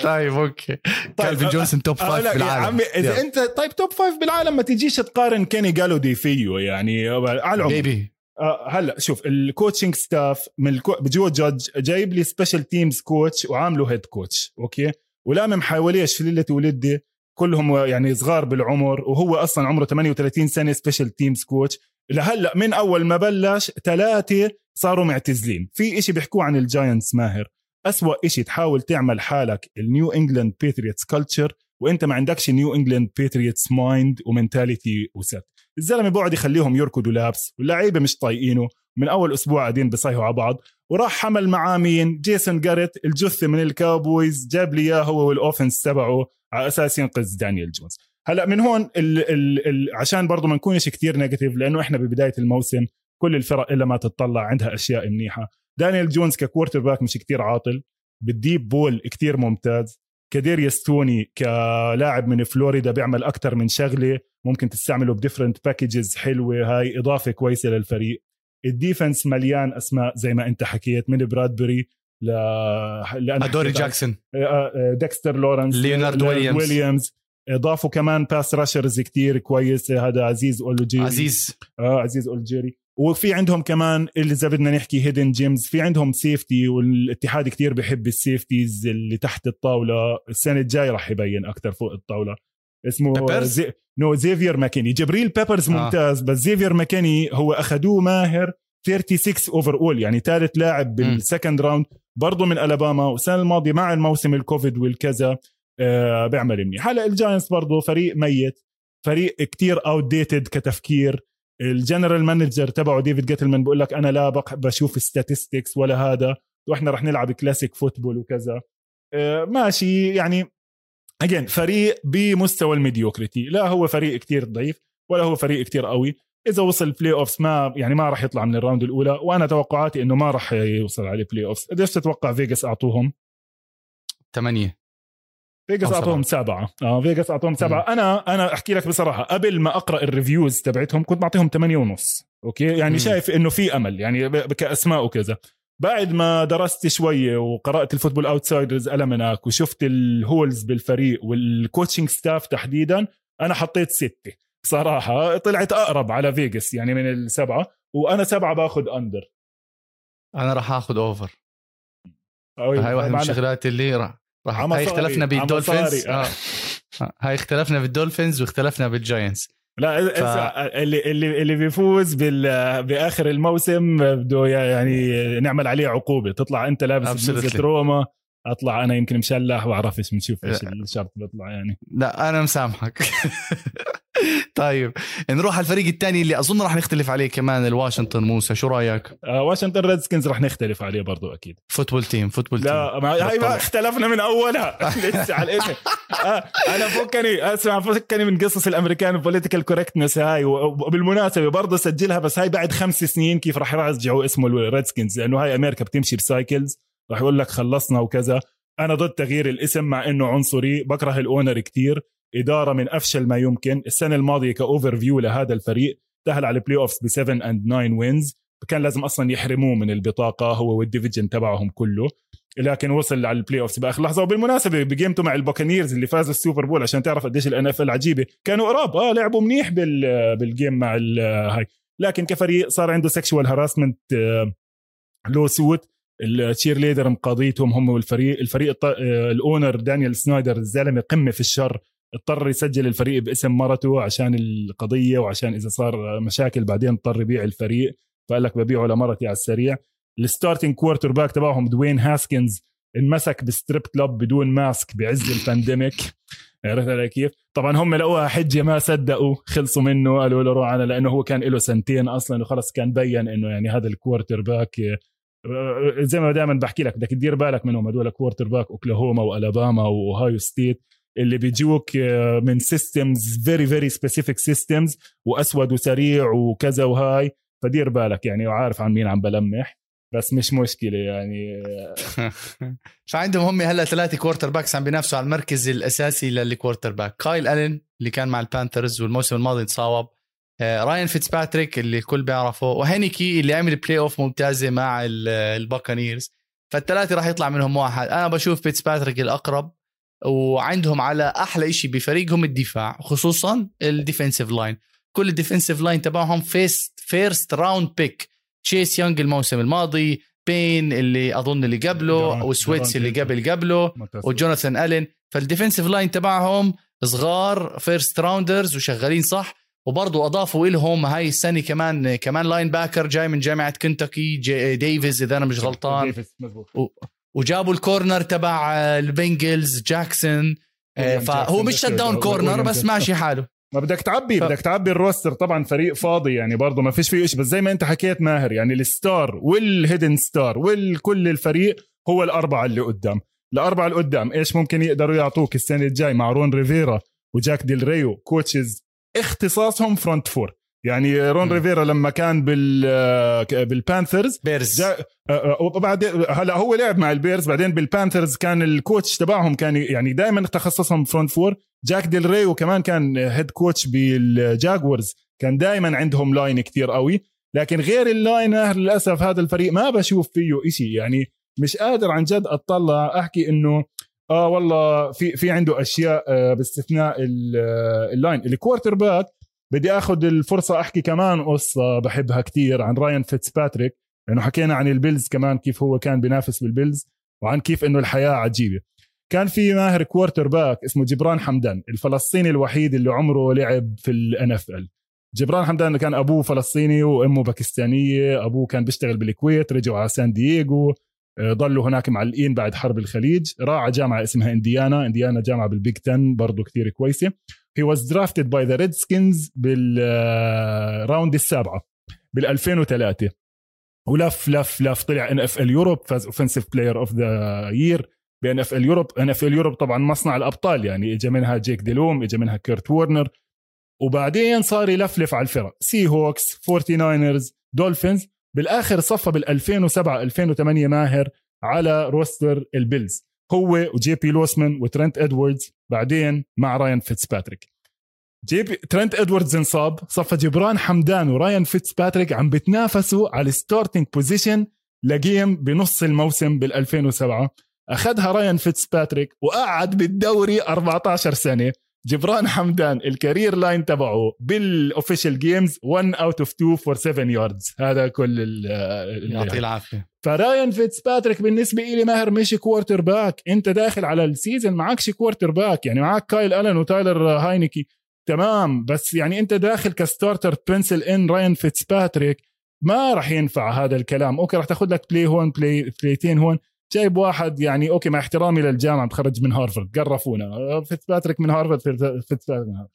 طيب okay. طيب كالفين جونسون top five بالعالم يا عمي إذا انت طيب top five بالعالم ما تجيش تقارن كيني جولاداي فيه يعني على العموم. بيبي آه هلا شوف ال coaching staff من الكو... بجو جادج جايب لي special teams coach وعامله head coach okay؟ ولامم حواليه شلة ولدي كلهم يعني صغار بالعمر وهو أصلا عمره 38 سنة special teams coach لهلأ من أول ما بلش ثلاثة صاروا معتزلين. في إشي بيحكوه عن الجاينتس ماهر. أسوأ إشي تحاول تعمل حالك النيو انجلاند باتريوتس culture وأنت ما عندكش نيو انجلاند باتريوتس mind و mentality وست الزلمة بقعد يخليهم يركضوا لابس واللعيبة مش طايقينه. من أول أسبوع قاعدين بيصيحوا على بعض وراح حمل معاه مين جيسون جاريت الجثة من الكاوبويز جاب لي اياه هو وال offense تبعه على أساس ينقذ دانيال جونز. هلأ من هون ال ال ال عشان برضه ما نكونش كثير negative لأنه إحنا ببداية الموسم كل الفرق إلا ما تطلع عندها أشياء منيحة. دانيال جونز ك quarterback مش كثير عاطل بال deep ball كثير ممتاز. كاداريوس توني كلاعب من فلوريدا بيعمل أكثر من شغلة ممكن تستعمله ب different packages حلوة هاي إضافة كويسة للفريق. ال defense مليان أسماء زي ما أنت حكيت من برادبري ل ادوري جاكسون. ديكستر لورنس ليونارد ويليامز. ويليامز. إضافوا كمان pass rushers كتير كويس هذا عزيز اوجولاري عزيز. آه عزيز اوجولاري وفي عندهم كمان اللي إذا بدنا نحكي هيدن جيمز في عندهم safety والاتحاد كتير بحب ال safeties اللي تحت الطاولة. السنة الجاي راح يبين أكثر فوق الطاولة. اسمه زي... نو زيفير ماكيني جبريل بيبرز آه. ممتاز بس زيفير ماكيني هو أخذوه ماهر 36 overall يعني ثالث لاعب بال second round برضه من ألاباما والسنة الماضيه مع الموسم الكوفيد والكذا. آه بيعمل منيح. هلا الجاينتس برضه فريق ميت فريق كتير outdated كتفكير. ال general manager تبعه ديفيد جيتلمان بقول لك أنا لا بشوف statistics ولا هذا. وإحنا رح نلعب classic football وكذا. آه ماشي يعني again فريق بمستوى ال mediocrity. لا هو فريق كتير ضعيف ولا هو فريق كتير قوي. إذا وصل playoffs ما يعني ما راح يطلع من ال round الأولى وأنا توقعاتي إنه ما راح يوصل على ال playoffs قديش تتوقع فيجاس أعطوهم؟ ثمانية فيجاس أعطوهم سبعة. آه فيجاس أعطوهم سبعة. م. أنا أنا أحكي لك بصراحة قبل ما أقرأ ال reviews تبعتهم كنت بعطيهم ثمانية ونص أوكي؟ يعني م. شايف إنه في أمل يعني كأسماء وكذا. بعد ما درست شوية وقرأت ال Football Outsiders Almanac وشفت ال holes بالفريق وال coaching staff تحديدا أنا حطيت ستة. صراحة طلعت أقرب على فيجاس يعني من السبعة وأنا سبعة باخذ under أنا راح آخذ over هاي واحدة من الشغلات اللي راح راح هاي اختلفنا بالدولفينز. آه. آه. هاي اختلفنا بالدولفينز واختلفنا بالجاينتس لا ف... اللي اللي اللي بيفوز بال... بآخر الموسم بده يعني نعمل عليه عقوبة. تطلع أنت لابس بلوزة روما أطلع أنا يمكن مشلح بعرفش بنشوف إيش الشرط بيطلع يعني. لا أنا مسامحك. (laughs) طيب نروح على الفريق الثاني اللي أظن راح نختلف عليه كمان الواشنطن. موسى شو رأيك؟ آه واشنطن ريدسكنز راح نختلف عليه برضو أكيد. Football Team Football Team. لا ما هاي ما اختلفنا من أولها. (laughs) (laughs) لسه على الاسم آه أنا فكني أسمع فكني من قصص ال American political correctness هاي وبالمناسبة برضه سجلها بس هاي بعد خمس سنين كيف راح يرجعوا اسمه الريدسكنز لأنه هاي أمريكا بتمشي ب cycles راح يقول لك خلصنا وكذا. أنا ضد تغيير الاسم مع إنه عنصري بكره ال owner كتير. إدارة من أفشل ما يمكن. السنة الماضية ك overview لهذا الفريق. تأهل على ال playoffs ب 7 and 9 wins كان لازم أصلا يحرموه من البطاقة هو وال division تبعهم كله. لكن وصل على ال playoffs بآخر لحظة. وبالمناسبة ب game ته مع البوكانيرز اللي فازوا السوبر بول عشان تعرف قديش ال NFL عجيبة. كانوا قراب. آه لعبوا منيح بال بال game مع هاي. لكن كفريق صار عنده sexual harassment lawsuit ال cheerleader مقاضيتهم هم والفريق الفريق آه، ال owner دانيال سنايدر الزلمة قمة في الشر اضطر يسجل الفريق باسم مرته عشان القضية وعشان إذا صار مشاكل بعدين اضطر يبيع الفريق فقال لك ببيعه لمرتي على السريع ال starting quarterback تبعهم دوين هاسكنز انمسك ب strip club بدون mask بعز ال pandemic (laughs) عرفت علي كيف؟ طبعا هم لقوها حجة ما صدقوا خلصوا منه قالوا له روح أنا لأنه هو كان له سنتين أصلا وخلص كان بين إنه يعني هذا ال quarterback زي ما دائما بحكي لك بدك تدير بالك منهم هدول quarterback اوكلاهوما وألاباما وأوهايو ستيت اللي بيجوك آه، من systems very very specific systems وأسود وسريع وكذا وهاي. فدير بالك يعني وعارف عن مين عم بلمح. بس مش مشكلة يعني (laughs) فعندهم هم هلأ ثلاثة quarterbacks عم بينافسوا على المركز الأساسي لل quarterback كايل الين اللي كان مع البانثرز والموسم الماضي تصاوب آه، راين فيتسباتريك اللي الكل بيعرفه وهينيكي اللي عمل playoff ممتازه مع الباكانيرز. فالثلاثة راح يطلع منهم واحد. أنا بشوف فيتسباتريك الأقرب وعندهم على أحلى شيء بفريقهم الدفاع خصوصا ال defensive line. كل ال defensive line تبعهم first first round pick تشيس يونغ الموسم الماضي بين اللي أظن اللي قبله وسويتس اللي قبل قبله وجوناثان ألين. فال defensive line تبعهم صغار first rounders وشغالين صح. وبرضه أضافوا لهم هاي السنة كمان كمان linebacker جاي من جامعة كنتاكي ديفيز إذا أنا مش غلطان. وجابوا ال corner تبع البنجلز جاكسون آه، فهو مش shutdown corner بس ماشي حاله. ما بدك تعبي ف... بدك تعبي ال roster. طبعا فريق فاضي يعني برضه ما فيش فيه شيء بس زي ما أنت حكيت ماهر يعني ال star وال hidden star والكل الفريق هو الأربعة اللي قدام. الأربعة اللي قدام إيش ممكن يقدروا يعطوك السنة الجاي؟ مع رون ريفيرا وجاك ديل ريو coaches اختصاصهم front four. يعني رون م. ريفيرا لما كان بال بالبانثرز بيرز. آه، آه، وبعد هلا هو لعب مع البيرز بعدين بالبانثرز كان ال coach تبعهم كان يعني دائما تخصصهم front four. جاك ديل ري وكمان كان head coach بالجاكوارز كان دائما عندهم line كتير قوي. لكن غير ال line للأسف هذا الفريق ما بشوف فيه إشي يعني مش قادر عن جد أطلع أحكي إنه آه والله في في عنده أشياء آه باستثناء ال line. ال quarterback بدي آخذ الفرصة أحكي كمان قصة بحبها كتير عن راين فيتسباتريك لأنه حكينا عن البيلز كمان كيف هو كان بينافس بالبيلز وعن كيف إنه الحياة عجيبة. كان في ماهر quarterback اسمه جبران حمدان الفلسطيني الوحيد اللي عمره لعب في ال NFL جبران حمدان كان أبوه فلسطيني وأمه باكستانية أبوه كان بيشتغل بالكويت رجعوا على سان دييغو. آه، ضلوا هناك معلقين بعد حرب الخليج. راح جامعة اسمها إنديانا. إنديانا جامعة بال Big 10 برضه كتير كويسة. هي واز درافتد باي ذا ريدسكنز بالراوند السابعة بال 2003 ولف لف لف طلع ان اف ال يوروب فاز اوفنسيف بلاير اوف ذا يير بان اف ال يوروب ان اف ال يوروب طبعا مصنع الأبطال يعني اجى منها جيك ديلوم اجى منها كيرت وورنر وبعدين صار يلفلف على الفرق. سي هوكس فورتي ناينرز دولفينز بالآخر صفى بال 2007 2008 ماهر على روستر البيلز. هو و JP Losman و Trent Edwards بعدين مع Ryan Fitzpatrick JP Trent Edwards انصاب صفى جبران حمدان و Ryan Fitzpatrick عم بتنافسوا على ال starting position ل game بنص الموسم بال 2007 أخذها Ryan Fitzpatrick وقعد بالدوري 14 سنة. جبران حمدان ال career line تبعه بال official games 1 out of 2 for 7 yards هذا كل يعطيه العافية. ف Ryan Fitzpatrick بالنسبة لي ماهر مش quarterback أنت داخل على ال season معكش quarterback يعني معك Kyle Allen و Taylor Heinicke تمام. بس يعني أنت داخل ك starter بنسل ان Ryan Fitzpatrick ما راح ينفع هذا الكلام. أوكي راح تاخذ لك play هون play بلايتين هون. جايب واحد يعني أوكي مع احترامي للجامعة متخرج من هارفرد قرفونا. Fitzpatrick من Harvard Fitzpatrick من هارفرد.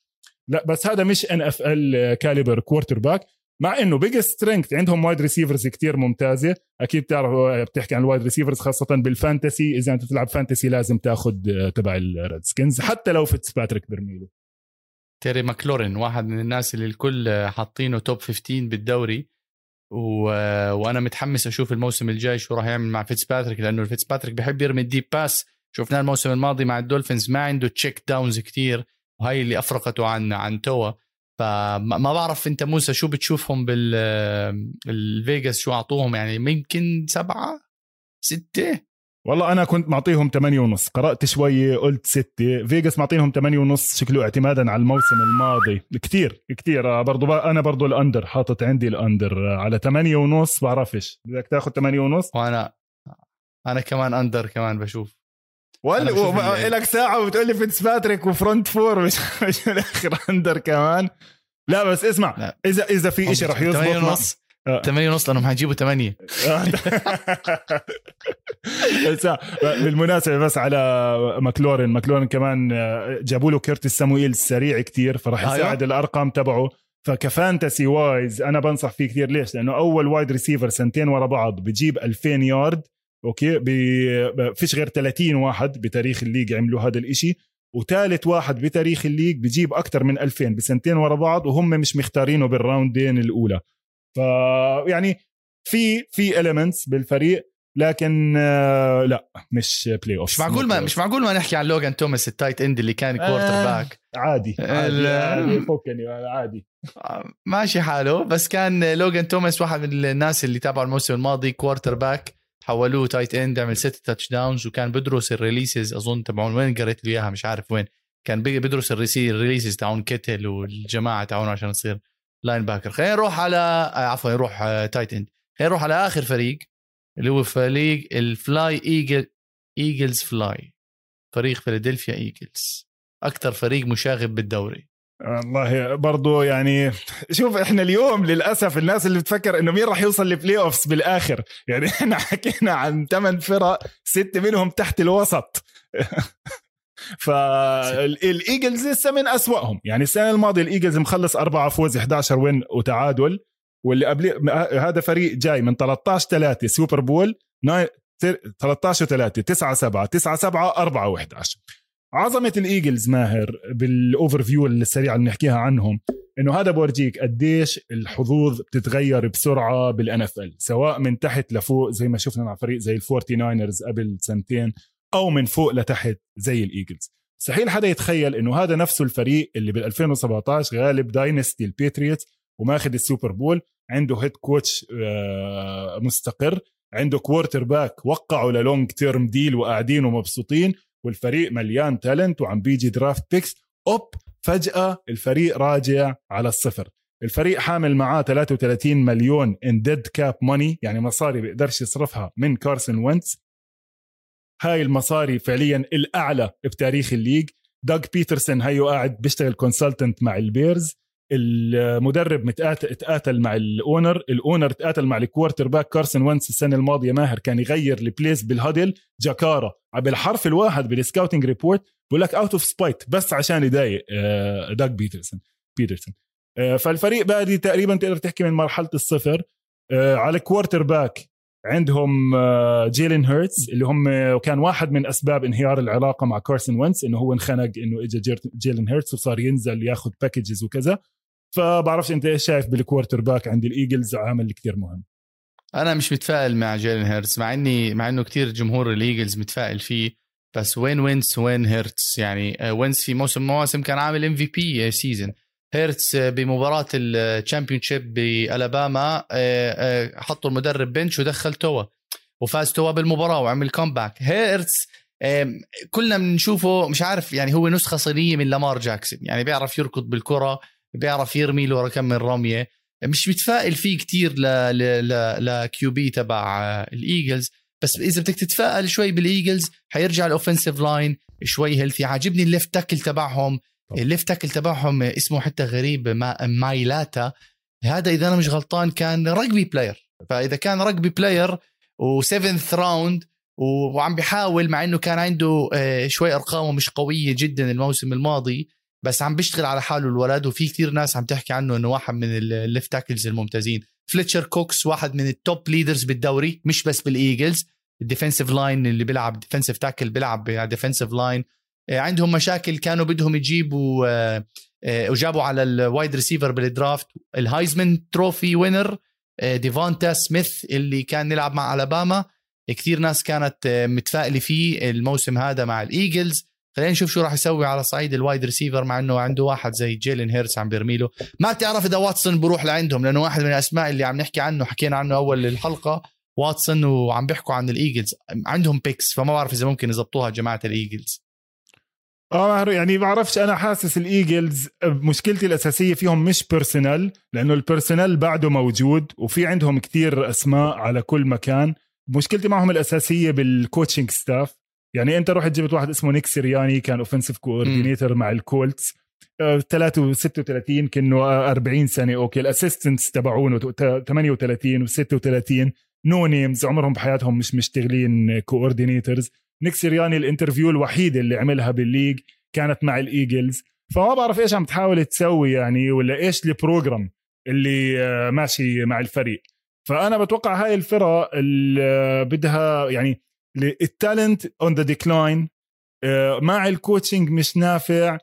لا بس هذا مش NFL caliber quarterback مع إنه big strength عندهم wide receivers كتير ممتازة. أكيد بتعرف بتحكي عن ال wide receivers خاصة بال fantasy إذا أنت تلعب fantasy لازم تاخذ تبع ال Redskins حتى لو Fitzpatrick برميله Terry McLaurin واحد من الناس اللي الكل حاطينه top 15 بالدوري. و... وأنا متحمس أشوف الموسم الجاي شو راح يعمل مع Fitzpatrick لأنه Fitzpatrick بحب يرمي ال deep pass. شفناه الموسم الماضي مع ال Dolphins ما عنده check downs كتير وهي اللي أفرقته عن عن توا فما بعرف أنت موسى شو بتشوفهم بال ال Vegas شو أعطوهم يعني يمكن سبعة ستة؟ والله أنا كنت معطيهم 8 ونص. قرأت شوي قلت 6 Vegas معطينهم 8 ونص شكله اعتمادا على الموسم الماضي. كتير كتير. برضو أنا برضو ال under حاطط عندي ال under. على 8 ونص بعرفش. بدك تاخذ 8 ونص؟ وأنا أنا كمان under كمان بشوف. ولا لك ساعة وبتقول لي فيتس باتريك وفرونت فور. (laughs) مش مش الآخر أندر كمان. لا بس اسمع لا. اذا إذا في شيء رح يزبط 8 ونص؟ 8 ونص لأنهم حيجيبوا 8 (laughs) بالمناسبة بس على ماكلورين ماكلورين كمان آه، جابوا له كيرتس سامويل سريع كتير فراح. يساعد الأرقام تبعه. فكفانتسي وايز أنا بنصح فيه كثير ليش؟ لأنه أول وايد ريسيفر سنتين ورا بعض بجيب 2000 يارد أوكي؟ فيش غير 30 واحد بتاريخ الليج عملوا هذا الإشي. وثالث واحد بتاريخ الليج بجيب أكثر من 2000 بسنتين ورا بعض وهم مش مختارينه بالراوندين الأولى. فيعني في في المنتس بالفريق لكن آه لا مش بلاي اوف مش معقول ما مش معقول ما نحكي عن لوغان توماس التايت اند اللي كان كوارتر آه باك عادي عادي فكني عادي. آه، ماشي حاله بس كان لوغان توماس واحد من الناس اللي تابعوا الموسم الماضي كوارتر باك حولوه تايت اند عمل ست تاتش داونز وكان بدرس الريليسز أظن تبعون وين قريت له إياها؟ مش عارف وين. كان بدرس ال releases تاعون Kittle والجماعة تاعونه عشان يصير linebacker خلينا نروح على آه، عفوا نروح tight end خلينا نروح على آخر فريق اللي هو فريق ال fly Eagle Eagles fly فريق فيلادلفيا Eagles أكثر فريق مشاغب بالدوري. والله برضو يعني شوف إحنا اليوم للأسف الناس اللي بتفكر إنه مين راح يوصل لل playoffs بالآخر. يعني إحنا (laughs) حكينا عن ثمان فرق ستة منهم تحت الوسط. (laughs) فالايجلز لسه من أسوأهم. يعني السنة الماضية الايجلز مخلص أربعة فوز 11 وين وتعادل واللي قبل هذا فريق جاي من 13 3 سوبر بول 13 3 9 7 9 7 4 و11 عظمة الايجلز ماهر بالاوفر فيو السريعه اللي بنحكيها عنهم إنه هذا بورجيك قديش الحظوظ بتتغير بسرعة بالان اف ال سواء من تحت لفوق زي ما شفنا مع فريق زي الفورتي ناينرز قبل سنتين أو من فوق لتحت زي ال Eagles. مستحيل حدا يتخيل إنه هذا نفسه الفريق اللي بال 2017 غالب dynasty ال Patriots وماخذ ال Super Bowl عنده head coach آه، مستقر عنده quarterback وقعوا لل long term deal وقاعدين ومبسوطين والفريق مليان talent وعم بيجي draft picks أوب فجأة الفريق راجع على الصفر. الفريق حامل معاه 33 مليون in dead cap money يعني مصاري بيقدرش يصرفها من Carson Wentz. هاي المصاري فعليا الأعلى بتاريخ الليج. داغ بيترسون هيو قاعد بيشتغل كونسلتنت مع البيرز. المدرب اتقاتل مع الأونر. الأونر اتقاتل مع الكوارتر باك كارسون وانس السنة الماضية ماهر كان يغير البليس بالهدل. جاكارا بالحرف الواحد بالسكاوتنج ريبورت بقول لك اوت اوف سبايت بس عشان يضايق داك بيترسون بيترسون فالفريق بادي تقريبا تقدر تحكي من مرحلة الصفر. آه، على quarterback عندهم Jalen آه، Hurts اللي هم كان واحد من أسباب انهيار العلاقة مع Carson Wentz إنه هو انخنق إنه اجى Jalen Hurts وصار ينزل ياخذ packages وكذا. فبعرفش أنت إيش شايف بال quarterback عند ال Eagles عامل كتير مهم. أنا مش متفائل مع Jalen Hurts مع إني مع إنه كتير جمهور ال Eagles متفائل فيه بس وين Wentz وين Hurts يعني آه، Wentz في موسم مواسم كان عامل MVP season هيرتز بمباراة ال championship بألاباما آه، آه، حطوا المدرب bench ودخل توا وفاز توا بالمباراة وعمل comeback هيرتز كلنا بنشوفه مش عارف يعني هو نسخة صينية من لامار جاكسون يعني بيعرف يركض بالكرة بيعرف يرمي له كم من رمية. مش متفائل فيه كتير ل ل ل QB تبع آه، الإيجلز. بس إذا بدك تتفائل شوي بالإيجلز حيرجع ال offensive line شوي healthy عاجبني ال left tackle تبعهم. ال left tackle تبعهم اسمه حتى غريب ما مايلاتا. هذا إذا أنا مش غلطان كان rugby player فإذا كان rugby player و 7th round وعم بيحاول مع إنه كان عنده آه، شوي أرقامه مش قوية جدا الموسم الماضي بس عم بيشتغل على حاله الولد. وفي كثير ناس عم تحكي عنه إنه واحد من ال left tackles الممتازين. فليتشر كوكس واحد من ال top leaders بالدوري مش بس بالايجلز ال defensive line اللي بيلعب defensive tackle بيلعب defensive line عندهم مشاكل كانوا بدهم يجيبوا آه، آه، وجابوا على ال wide receiver بال draft ال Heisman trophy winner ديفونتا سميث اللي كان يلعب مع الاباما كثير ناس كانت متفائلة فيه الموسم هذا مع الايجلز خلينا نشوف شو راح يسوي على صعيد ال wide receiver مع إنه عنده واحد زي جيلين هيرتس عم بيرمي له ما بتعرف إذا واتسون بروح لعندهم لأنه واحد من الأسماء اللي عم نحكي عنه حكينا عنه أول الحلقة واتسون وعم بيحكوا عن الايجلز عندهم picks فما بعرف إذا ممكن يزبطوها جماعة الايجلز آه يعني بعرفش أنا حاسس الايجلز مشكلتي الأساسية فيهم مش personnel لأنه ال personnel بعده موجود وفي عندهم كثير أسماء على كل مكان. مشكلتي معهم الأساسية بال coaching staff يعني أنت رحت جبت واحد اسمه نيك سيرياني كان offensive coordinator مع الكولتس 33 كأنه 40 سنة okay. ال assistants تبعونه 38 و36 no names عمرهم بحياتهم مش مشتغلين coordinators نيك سيرياني ال interview الوحيده اللي عملها بال league كانت مع الإيجلز. فما بعرف إيش عم تحاول تسوي يعني ولا إيش ال program اللي آه، ماشي مع الفريق. فأنا بتوقع هاي الفرق اللي بدها يعني ال talent on the decline مع ال coaching مش نافع.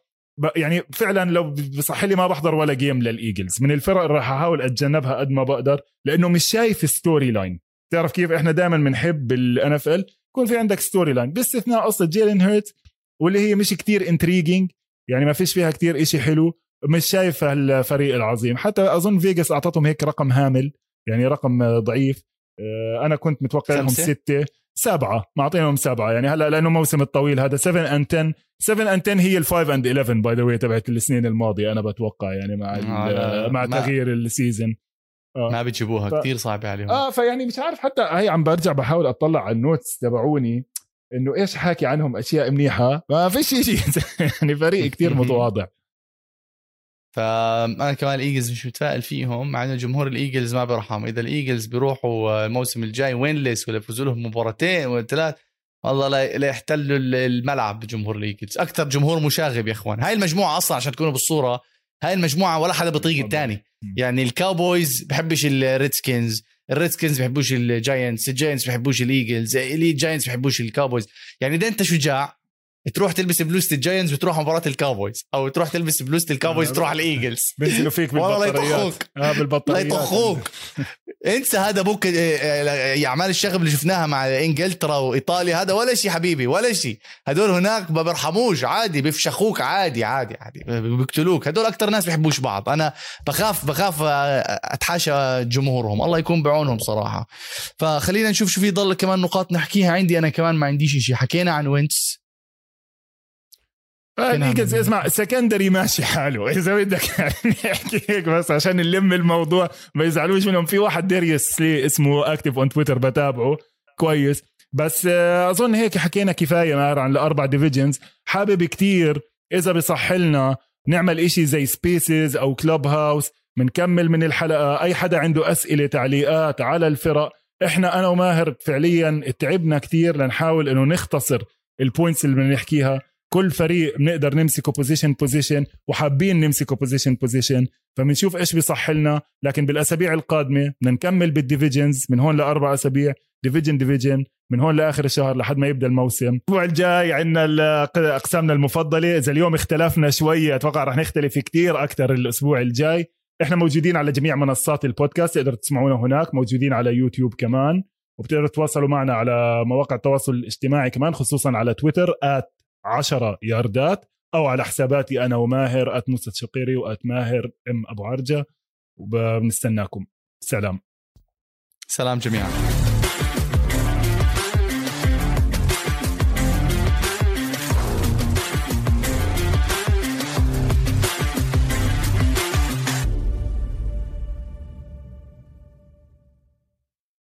يعني فعلا لو بصح لي ما بحضر ولا game للإيجلز. من الفرق اللي راح أحاول أتجنبها قد ما بقدر لأنه مش شايف story line تعرف كيف إحنا دائما بنحب بال NFL يكون في عندك story line باستثناء قصه جيلين هيرت واللي هي مش كتير intriguing يعني ما فيش فيها كتير إشي حلو مش شايف الفريق العظيم. حتى أظن فيجاس أعطتهم هيك رقم هامل يعني رقم ضعيف. آه، أنا كنت متوقع لهم ستة. سبعة. معطينهم سبعة. يعني هلا لأنه موسم الطويل هذا. 7 and 10 7 and 10 هي ال 5 and 11 by the way تبعت السنين الماضية أنا بتوقع يعني مع آه مع تغيير ال season آه. ما بتجيبوها ف... كثير صعبة عليهم. آه فيعني مش عارف حتى هي عم برجع بحاول أطلع على ال notes تبعوني إنه إيش حاكي عنهم أشياء منيحة؟ ما فيش شيء (laughs) يعني فريق كثير متواضع. فانا كمان الإيجلز مش متفائل فيهم مع إنه جمهور الإيجلز ما بيرحم إذا الإيجلز بيروحوا الموسم الجاي winless ولا يفوزوا لهم مباراتين ولا ثلاث والله لا يحتلوا الملعب جمهور الإيجلز. أكثر جمهور مشاغب يا إخوان. هاي المجموعة أصلا عشان تكونوا بالصورة هاي المجموعة ولا حدا بيطيق الثاني يعني الكاوبويز بحبش الريدسكنز الريدسكنز بحبوش الجاينتس الجاينتس بحبوش الايجلز الجاينتس بحبوش الكاوبويز يعني اذا انت شجاع تروح تلبس بلوزة الجاينتس وتروح مباراة الكاوبويز أو تروح تلبس بلوزة الكاوبويز تروح على الايجلز (laughs) بينزلوا فيك بالبطاريات. آه بالبطاريات. لا يطخوك انسى هذا بوك آه، آه، أعمال الشغب اللي شفناها مع إنجلترا وإيطاليا هذا ولا شيء حبيبي ولا شيء. هدول هناك ما بيرحموش عادي بيفشخوك عادي عادي عادي بيقتلوك. هدول أكثر ناس بيحبوش بعض. أنا بخاف بخاف آه، أتحاشى جمهورهم. الله يكون بعونهم صراحة. فخلينا نشوف شو في ضل كمان نقاط نحكيها. عندي أنا كمان ما عنديش شيء. حكينا عن وينتس الايجلز اسمع secondary ماشي حاله. (laughs) إذا بدك نحكي هيك بس عشان نلم الموضوع ما يزعلوش منهم. في واحد ديريس اسمه active on تويتر بتابعه. كويس. بس آه، أظن هيك حكينا كفاية ماهر عن الأربع divisions حابب كتير إذا بصح لنا نعمل إشي زي spaces أو كلوب هاوس بنكمل من الحلقة. أي حدا عنده أسئلة تعليقات على الفرق. إحنا أنا وماهر فعليا تعبنا كتير لنحاول إنه نختصر ال points اللي بنحكيها كل فريق بنقدر نمسكه position position وحابين نمسكه position position فبنشوف إيش بيصح لنا. لكن بالأسابيع القادمة بدنا نكمل بال divisions من هون لأربع أسابيع division division من هون لآخر الشهر لحد ما يبدأ الموسم. الأسبوع الجاي عندنا أقسامنا المفضلة. إذا اليوم اختلفنا شوية أتوقع رح نختلف كتير أكثر الأسبوع الجاي. إحنا موجودين على جميع منصات البودكاست تقدروا تسمعونا هناك. موجودين على يوتيوب كمان وبتقدروا تتواصلوا معنا على مواقع التواصل الاجتماعي كمان خصوصا على تويتر 10 ياردات أو على حساباتي أنا وماهر at موسى شقيري و at ماهر M أبو عرجة وبنستناكم. سلام. سلام جميعا.